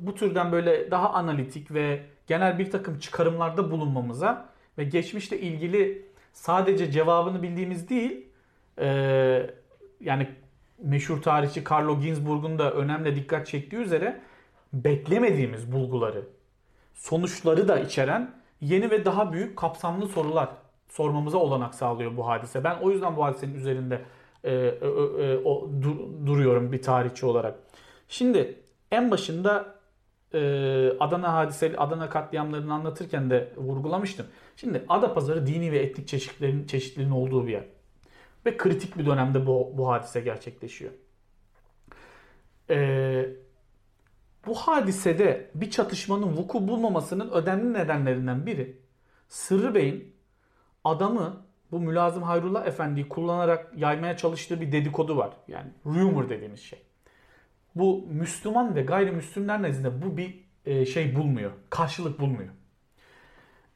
bu türden böyle daha analitik ve genel bir takım çıkarımlarda bulunmamıza ve geçmişle ilgili sadece cevabını bildiğimiz değil e, yani meşhur tarihçi Carlo Ginzburg'un da önemli dikkat çektiği üzere beklemediğimiz bulguları, sonuçları da içeren yeni ve daha büyük kapsamlı sorular sormamıza olanak sağlıyor bu hadise. Ben o yüzden bu hadisenin üzerinde e, e, e, o, dur- duruyorum bir tarihçi olarak. Şimdi en başında e, Adana hadiseli, Adana katliamlarını anlatırken de vurgulamıştım. Şimdi Adapazarı dini ve etnik çeşitlerin çeşitliliğin olduğu bir yer. Ve kritik bir dönemde bu, bu hadise gerçekleşiyor. E, bu hadisede bir çatışmanın vuku bulmamasının önemli nedenlerinden biri Sırrı Bey'in adamı bu Mülazım Hayrullah Efendi'yi kullanarak yaymaya çalıştığı bir dedikodu var. Yani rumor dediğimiz şey. Bu Müslüman ve gayrimüslimler nezdinde bu bir e, şey bulmuyor. Karşılık bulmuyor.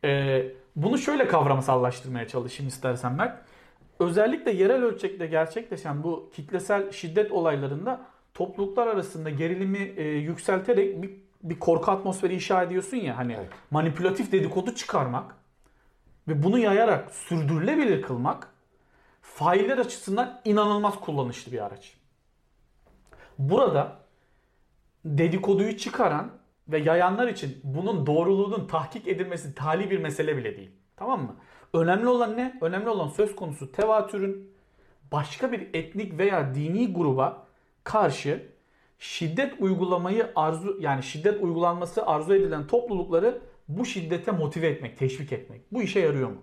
E, bunu şöyle kavramsallaştırmaya çalışayım istersen Mert. Özellikle yerel ölçekte gerçekleşen bu kitlesel şiddet olaylarında topluluklar arasında gerilimi e, yükselterek bir, bir korku atmosferi inşa ediyorsun ya hani Evet. manipülatif dedikodu çıkarmak ve bunu yayarak sürdürülebilir kılmak failler açısından inanılmaz kullanışlı bir araç. Burada dedikoduyu çıkaran ve yayanlar için bunun doğruluğunun tahkik edilmesi tali bir mesele bile değil. Tamam mı? Önemli olan ne? Önemli olan söz konusu tevatürün başka bir etnik veya dini gruba karşı şiddet uygulamayı arzu yani şiddet uygulanması arzu edilen toplulukları bu şiddete motive etmek, teşvik etmek. Bu işe yarıyor mu?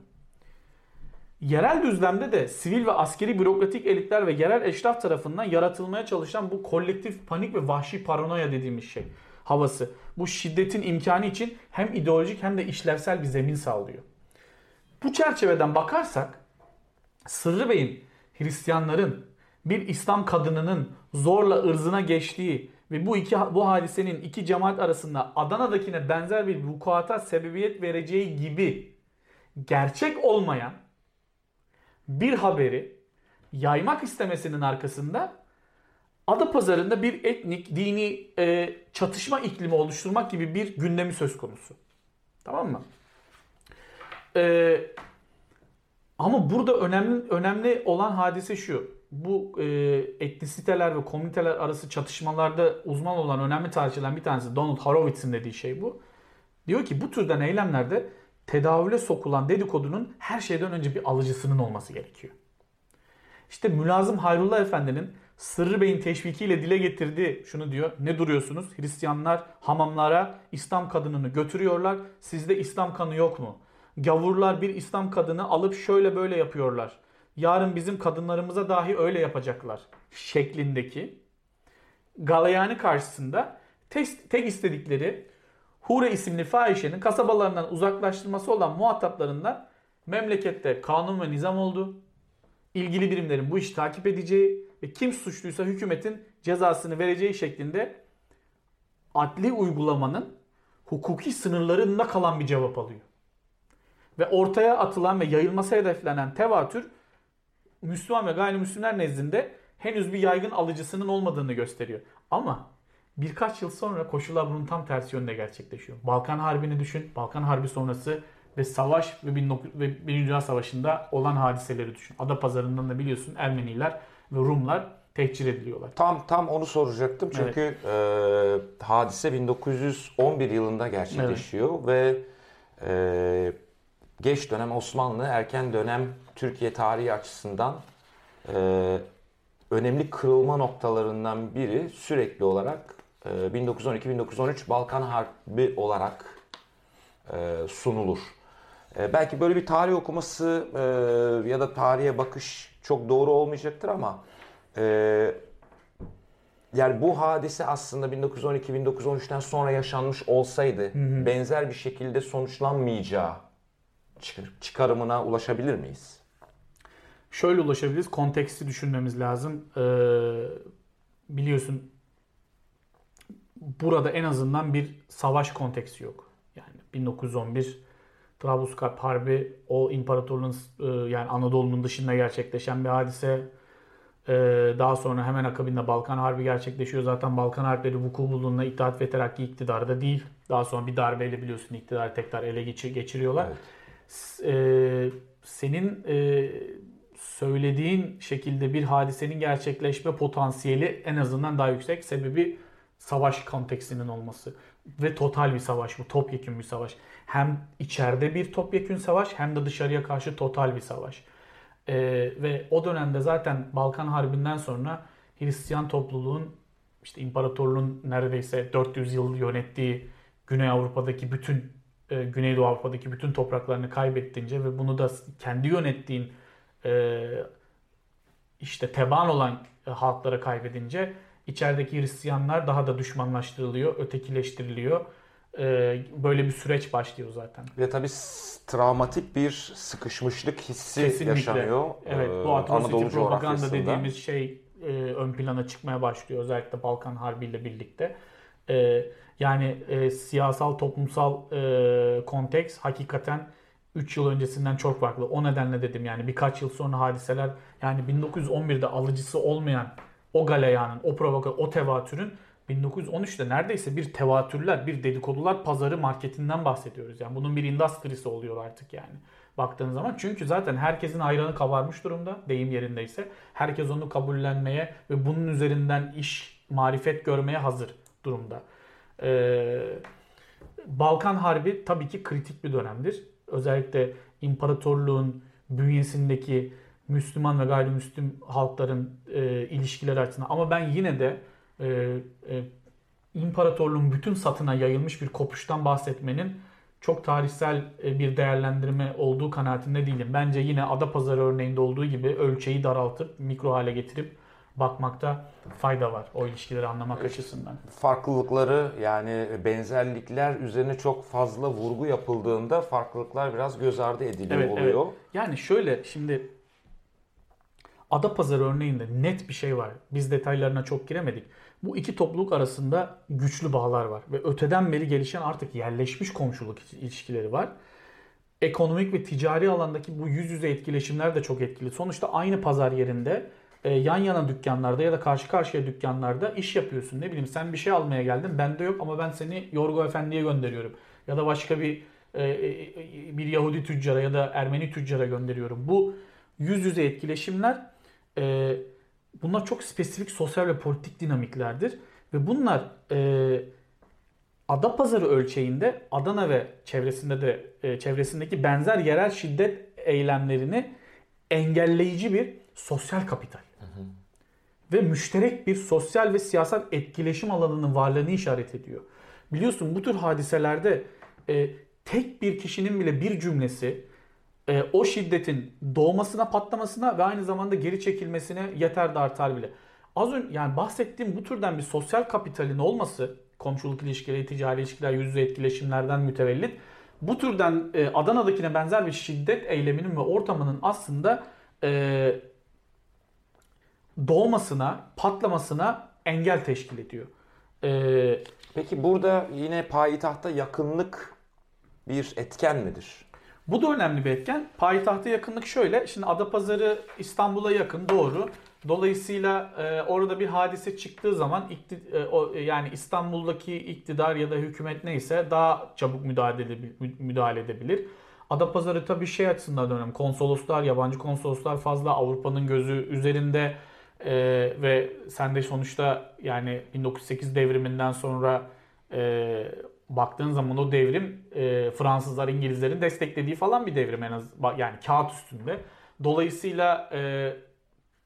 Yerel düzlemde de sivil ve askeri bürokratik elitler ve yerel eşraf tarafından yaratılmaya çalışan bu kolektif panik ve vahşi paranoya dediğimiz şey havası. Bu şiddetin imkanı için hem ideolojik hem de işlevsel bir zemin sağlıyor. Bu çerçeveden bakarsak Sırrı Bey'in Hristiyanların bir İslam kadınının zorla ırzına geçtiği ve bu iki bu hadisenin iki cemaat arasında Adana'dakine benzer bir vukuata sebebiyet vereceği gibi gerçek olmayan bir haberi yaymak istemesinin arkasında Adapazarı'nda bir etnik, dini e, çatışma iklimi oluşturmak gibi bir gündemi söz konusu. Tamam mı? E, ama burada önemli önemli olan hadise şu. Bu e, etnisiteler ve komüniteler arası çatışmalarda uzman olan önemli tarihçilerden bir tanesi Donald Horowitz'in dediği şey bu. Diyor ki bu türden eylemlerde tedavüle sokulan dedikodunun her şeyden önce bir alıcısının olması gerekiyor. İşte Mülazım Hayrullah Efendi'nin Sırrı Bey'in teşvikiyle dile getirdiği şunu diyor. Ne duruyorsunuz? Hristiyanlar hamamlara İslam kadınını götürüyorlar. Sizde İslam kanı yok mu? Gavurlar bir İslam kadını alıp şöyle böyle yapıyorlar. Yarın bizim kadınlarımıza dahi öyle yapacaklar. Şeklindeki galayani karşısında tek, tek istedikleri Hure isimli fahişenin kasabalarından uzaklaştırması olan muhataplarından memlekette kanun ve nizam oldu. İlgili birimlerin bu işi takip edeceği ve kim suçluysa hükümetin cezasını vereceği şeklinde adli uygulamanın hukuki sınırlarında kalan bir cevap alıyor. Ve ortaya atılan ve yayılması hedeflenen tevatür Müslüman ve gayrimüslimler nezdinde henüz bir yaygın alıcısının olmadığını gösteriyor. Ama birkaç yıl sonra koşullar bunun tam tersi yönde gerçekleşiyor. Balkan Harbi'ni düşün. Balkan Harbi sonrası ve savaş ve Birinci Dünya Savaşı'nda olan hadiseleri düşün. Ada pazarından da biliyorsun Ermeniler ve Rumlar tehcir ediliyorlar. Tam tam onu soracaktım çünkü evet. e, hadise 1911 yılında gerçekleşiyor evet. ve e, geç dönem Osmanlı, erken dönem Türkiye tarihi açısından e, önemli kırılma noktalarından biri sürekli olarak 1912-1913 Balkan Harbi olarak e, sunulur. E, belki böyle bir tarih okuması e, ya da tarihe bakış çok doğru olmayacaktır ama yani bu hadise aslında 1912-1913'ten sonra yaşanmış olsaydı hı hı. benzer bir şekilde sonuçlanmayacağı çıkarımına ulaşabilir miyiz? Şöyle ulaşabiliriz. Konteksti düşünmemiz lazım. Ee, biliyorsun burada en azından bir savaş konteksi yok. Yani 1911 Trablusgarp Harbi o imparatorluğun e, yani Anadolu'nun dışında gerçekleşen bir hadise. E, daha sonra hemen akabinde Balkan Harbi gerçekleşiyor. Zaten Balkan Harpleri vuku bulduğunda İttihat ve Terakki iktidarda değil. Daha sonra bir darbeyle biliyorsun iktidarı tekrar ele geçiriyorlar. Evet. E, senin söylediğin şekilde bir hadisenin gerçekleşme potansiyeli en azından daha yüksek. Sebebi savaş konteksinin olması. Ve total bir savaş bu. Topyekun bir savaş hem içeride bir topyekün savaş hem de dışarıya karşı total bir savaş. Ee, ve o dönemde zaten Balkan Harbi'nden sonra Hristiyan topluluğun işte imparatorluğun neredeyse 400 yıl yönettiği Güney Avrupa'daki bütün e, Güneydoğu Avrupa'daki bütün topraklarını kaybettiğince ve bunu da kendi yönettiğin e, işte teban olan halklara kaybedince içerideki Hristiyanlar daha da düşmanlaştırılıyor, ötekileştiriliyor e, böyle bir süreç başlıyor zaten. Ve tabii travmatik bir sıkışmışlık hissi Kesinlikle. yaşanıyor. Evet bu e, atrocity propaganda dediğimiz şey e, ön plana çıkmaya başlıyor özellikle Balkan Harbi ile birlikte. E, yani e, siyasal toplumsal e, konteks hakikaten 3 yıl öncesinden çok farklı. O nedenle dedim yani birkaç yıl sonra hadiseler yani 1911'de alıcısı olmayan o galeyanın, o provoka, o tevatürün 1913'te neredeyse bir tevatürler, bir dedikodular pazarı marketinden bahsediyoruz. Yani bunun bir industrisi oluyor artık yani baktığın zaman. Çünkü zaten herkesin ayranı kabarmış durumda deyim yerindeyse. Herkes onu kabullenmeye ve bunun üzerinden iş, marifet görmeye hazır durumda. Ee, Balkan Harbi tabii ki kritik bir dönemdir. Özellikle imparatorluğun bünyesindeki Müslüman ve gayrimüslim halkların e, ilişkileri açısından. Ama ben yine de e, e, imparatorluğun bütün satına yayılmış bir kopuştan bahsetmenin çok tarihsel e, bir değerlendirme olduğu kanaatinde değilim. Bence yine Adapazarı örneğinde olduğu gibi ölçeği daraltıp mikro hale getirip bakmakta fayda var o ilişkileri anlamak açısından. Farklılıkları yani benzerlikler üzerine çok fazla vurgu yapıldığında farklılıklar biraz göz ardı ediliyor evet, oluyor. Evet. Yani şöyle şimdi Adapazarı örneğinde net bir şey var. Biz detaylarına çok giremedik. Bu iki topluluk arasında güçlü bağlar var ve öteden beri gelişen artık yerleşmiş komşuluk ilişkileri var. ekonomik ve ticari alandaki bu yüz yüze etkileşimler de çok etkili. Sonuçta aynı pazar yerinde e, yan yana dükkanlarda ya da karşı karşıya dükkanlarda iş yapıyorsun. Ne bileyim sen bir şey almaya geldin bende yok ama ben seni Yorgo Efendi'ye gönderiyorum. Ya da başka bir e, e, bir Yahudi tüccara ya da Ermeni tüccara gönderiyorum. Bu yüz yüze etkileşimler e, bunlar çok spesifik sosyal ve politik dinamiklerdir. Ve bunlar e, ada pazarı ölçeğinde Adana ve çevresinde de e, çevresindeki benzer yerel şiddet eylemlerini engelleyici bir sosyal kapital. Hı hı. Ve müşterek bir sosyal ve siyasal etkileşim alanının varlığını işaret ediyor. Biliyorsun bu tür hadiselerde e, tek bir kişinin bile bir cümlesi e, o şiddetin doğmasına, patlamasına ve aynı zamanda geri çekilmesine yeter de artar bile. Az önce yani bahsettiğim bu türden bir sosyal kapitalin olması, komşuluk ilişkileri, ticari ilişkiler, yüz yüze etkileşimlerden mütevellit bu türden e, Adana'dakine benzer bir şiddet eyleminin ve ortamının aslında e, doğmasına, patlamasına engel teşkil ediyor. E, Peki burada yine payitahta yakınlık bir etken midir? Bu da önemli bir etken. Payitahta yakınlık şöyle. Şimdi Adapazarı İstanbul'a yakın doğru. Dolayısıyla e, orada bir hadise çıktığı zaman ikti, e, o, yani İstanbul'daki iktidar ya da hükümet neyse daha çabuk müdahale, edebilir, müdahale edebilir. Adapazarı tabii şey açısından önemli. Konsoloslar, yabancı konsoloslar fazla Avrupa'nın gözü üzerinde e, ve sen de sonuçta yani 1908 devriminden sonra e, baktığın zaman o devrim e, Fransızlar, İngilizlerin desteklediği falan bir devrim en az yani kağıt üstünde. Dolayısıyla e,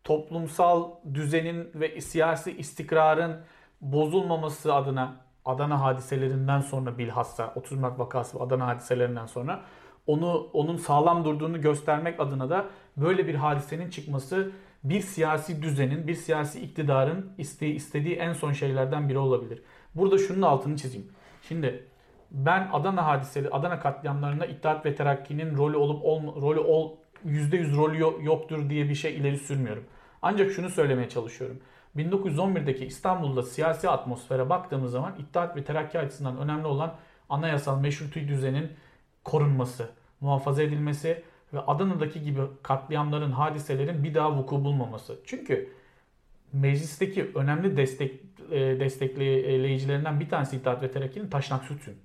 toplumsal düzenin ve siyasi istikrarın bozulmaması adına Adana hadiselerinden sonra bilhassa 30 Mart vakası ve Adana hadiselerinden sonra onu onun sağlam durduğunu göstermek adına da böyle bir hadisenin çıkması bir siyasi düzenin, bir siyasi iktidarın isteği, istediği en son şeylerden biri olabilir. Burada şunun altını çizeyim. Şimdi ben Adana hadiseli, Adana katliamlarında İttihat ve Terakki'nin rolü olup ol, rolü ol, %100 rolü yoktur diye bir şey ileri sürmüyorum. Ancak şunu söylemeye çalışıyorum. 1911'deki İstanbul'da siyasi atmosfere baktığımız zaman İttihat ve Terakki açısından önemli olan anayasal meşruti düzenin korunması, muhafaza edilmesi ve Adana'daki gibi katliamların, hadiselerin bir daha vuku bulmaması. Çünkü meclisteki önemli destek e, destekleyicilerinden bir tanesi İttihat ve Terakki'nin Taşnak Sütün.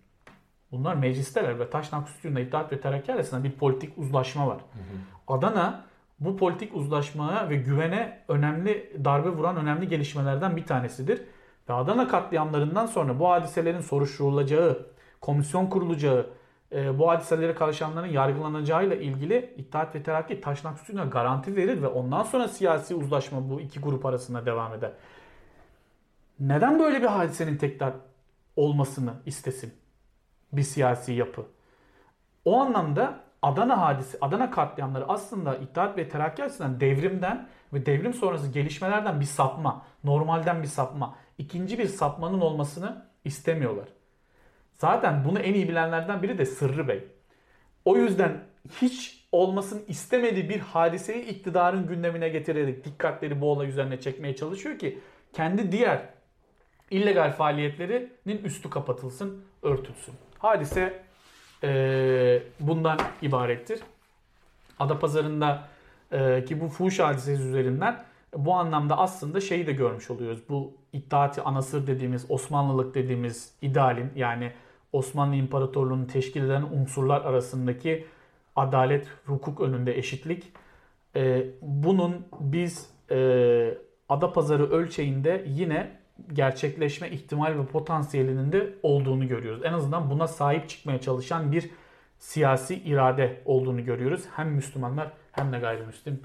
Bunlar meclisteler ve Taşnak Sütün'le İttihat ve Terakki arasında bir politik uzlaşma var. Hı hı. Adana bu politik uzlaşmaya ve güvene önemli darbe vuran önemli gelişmelerden bir tanesidir. Ve Adana katliamlarından sonra bu hadiselerin soruşturulacağı, komisyon kurulacağı, e, bu hadiselere karışanların yargılanacağıyla ilgili İttihat ve Terakki Taşnak Sütü'ne garanti verir ve ondan sonra siyasi uzlaşma bu iki grup arasında devam eder. Neden böyle bir hadisenin tekrar olmasını istesin bir siyasi yapı? O anlamda Adana hadisi, Adana katliamları aslında İttihat ve Terakki açısından devrimden ve devrim sonrası gelişmelerden bir sapma, normalden bir sapma, ikinci bir sapmanın olmasını istemiyorlar. Zaten bunu en iyi bilenlerden biri de Sırrı Bey. O yüzden hiç olmasını istemediği bir hadiseyi iktidarın gündemine getirerek dikkatleri bu olay üzerine çekmeye çalışıyor ki kendi diğer illegal faaliyetlerinin üstü kapatılsın, örtülsün. Hadise e, bundan ibarettir. Adapazarı'nda e, ki bu fuhuş hadisesi üzerinden bu anlamda aslında şeyi de görmüş oluyoruz. Bu iddiati anasır dediğimiz, Osmanlılık dediğimiz idealin yani Osmanlı İmparatorluğu'nu teşkil eden unsurlar arasındaki adalet, hukuk önünde eşitlik. E, bunun biz e, Adapazarı ölçeğinde yine gerçekleşme ihtimal ve potansiyelinin de olduğunu görüyoruz. En azından buna sahip çıkmaya çalışan bir siyasi irade olduğunu görüyoruz. Hem Müslümanlar hem de gayrimüslim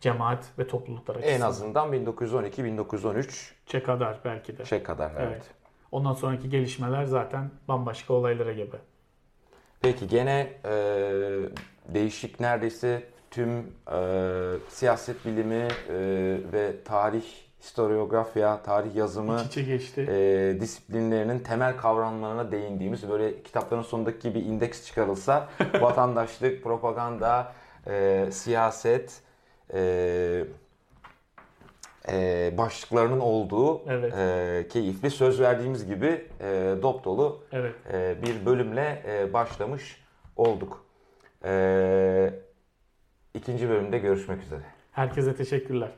cemaat ve topluluklar açısından. En azından 1912-1913 çe kadar belki de. Çe kadar evet. evet. Ondan sonraki gelişmeler zaten bambaşka olaylara gibi. Peki gene e, değişik neredeyse tüm e, siyaset bilimi e, ve tarih historiografya, tarih yazımı İç geçti. E, disiplinlerinin temel kavramlarına değindiğimiz böyle kitapların sonundaki bir indeks çıkarılsa vatandaşlık, propaganda, e, siyaset, e, e, başlıklarının olduğu evet. e, keyifli söz verdiğimiz gibi e, dop dolu evet. e, bir bölümle e, başlamış olduk. Ee, ikinci bölümde görüşmek üzere. Herkese teşekkürler.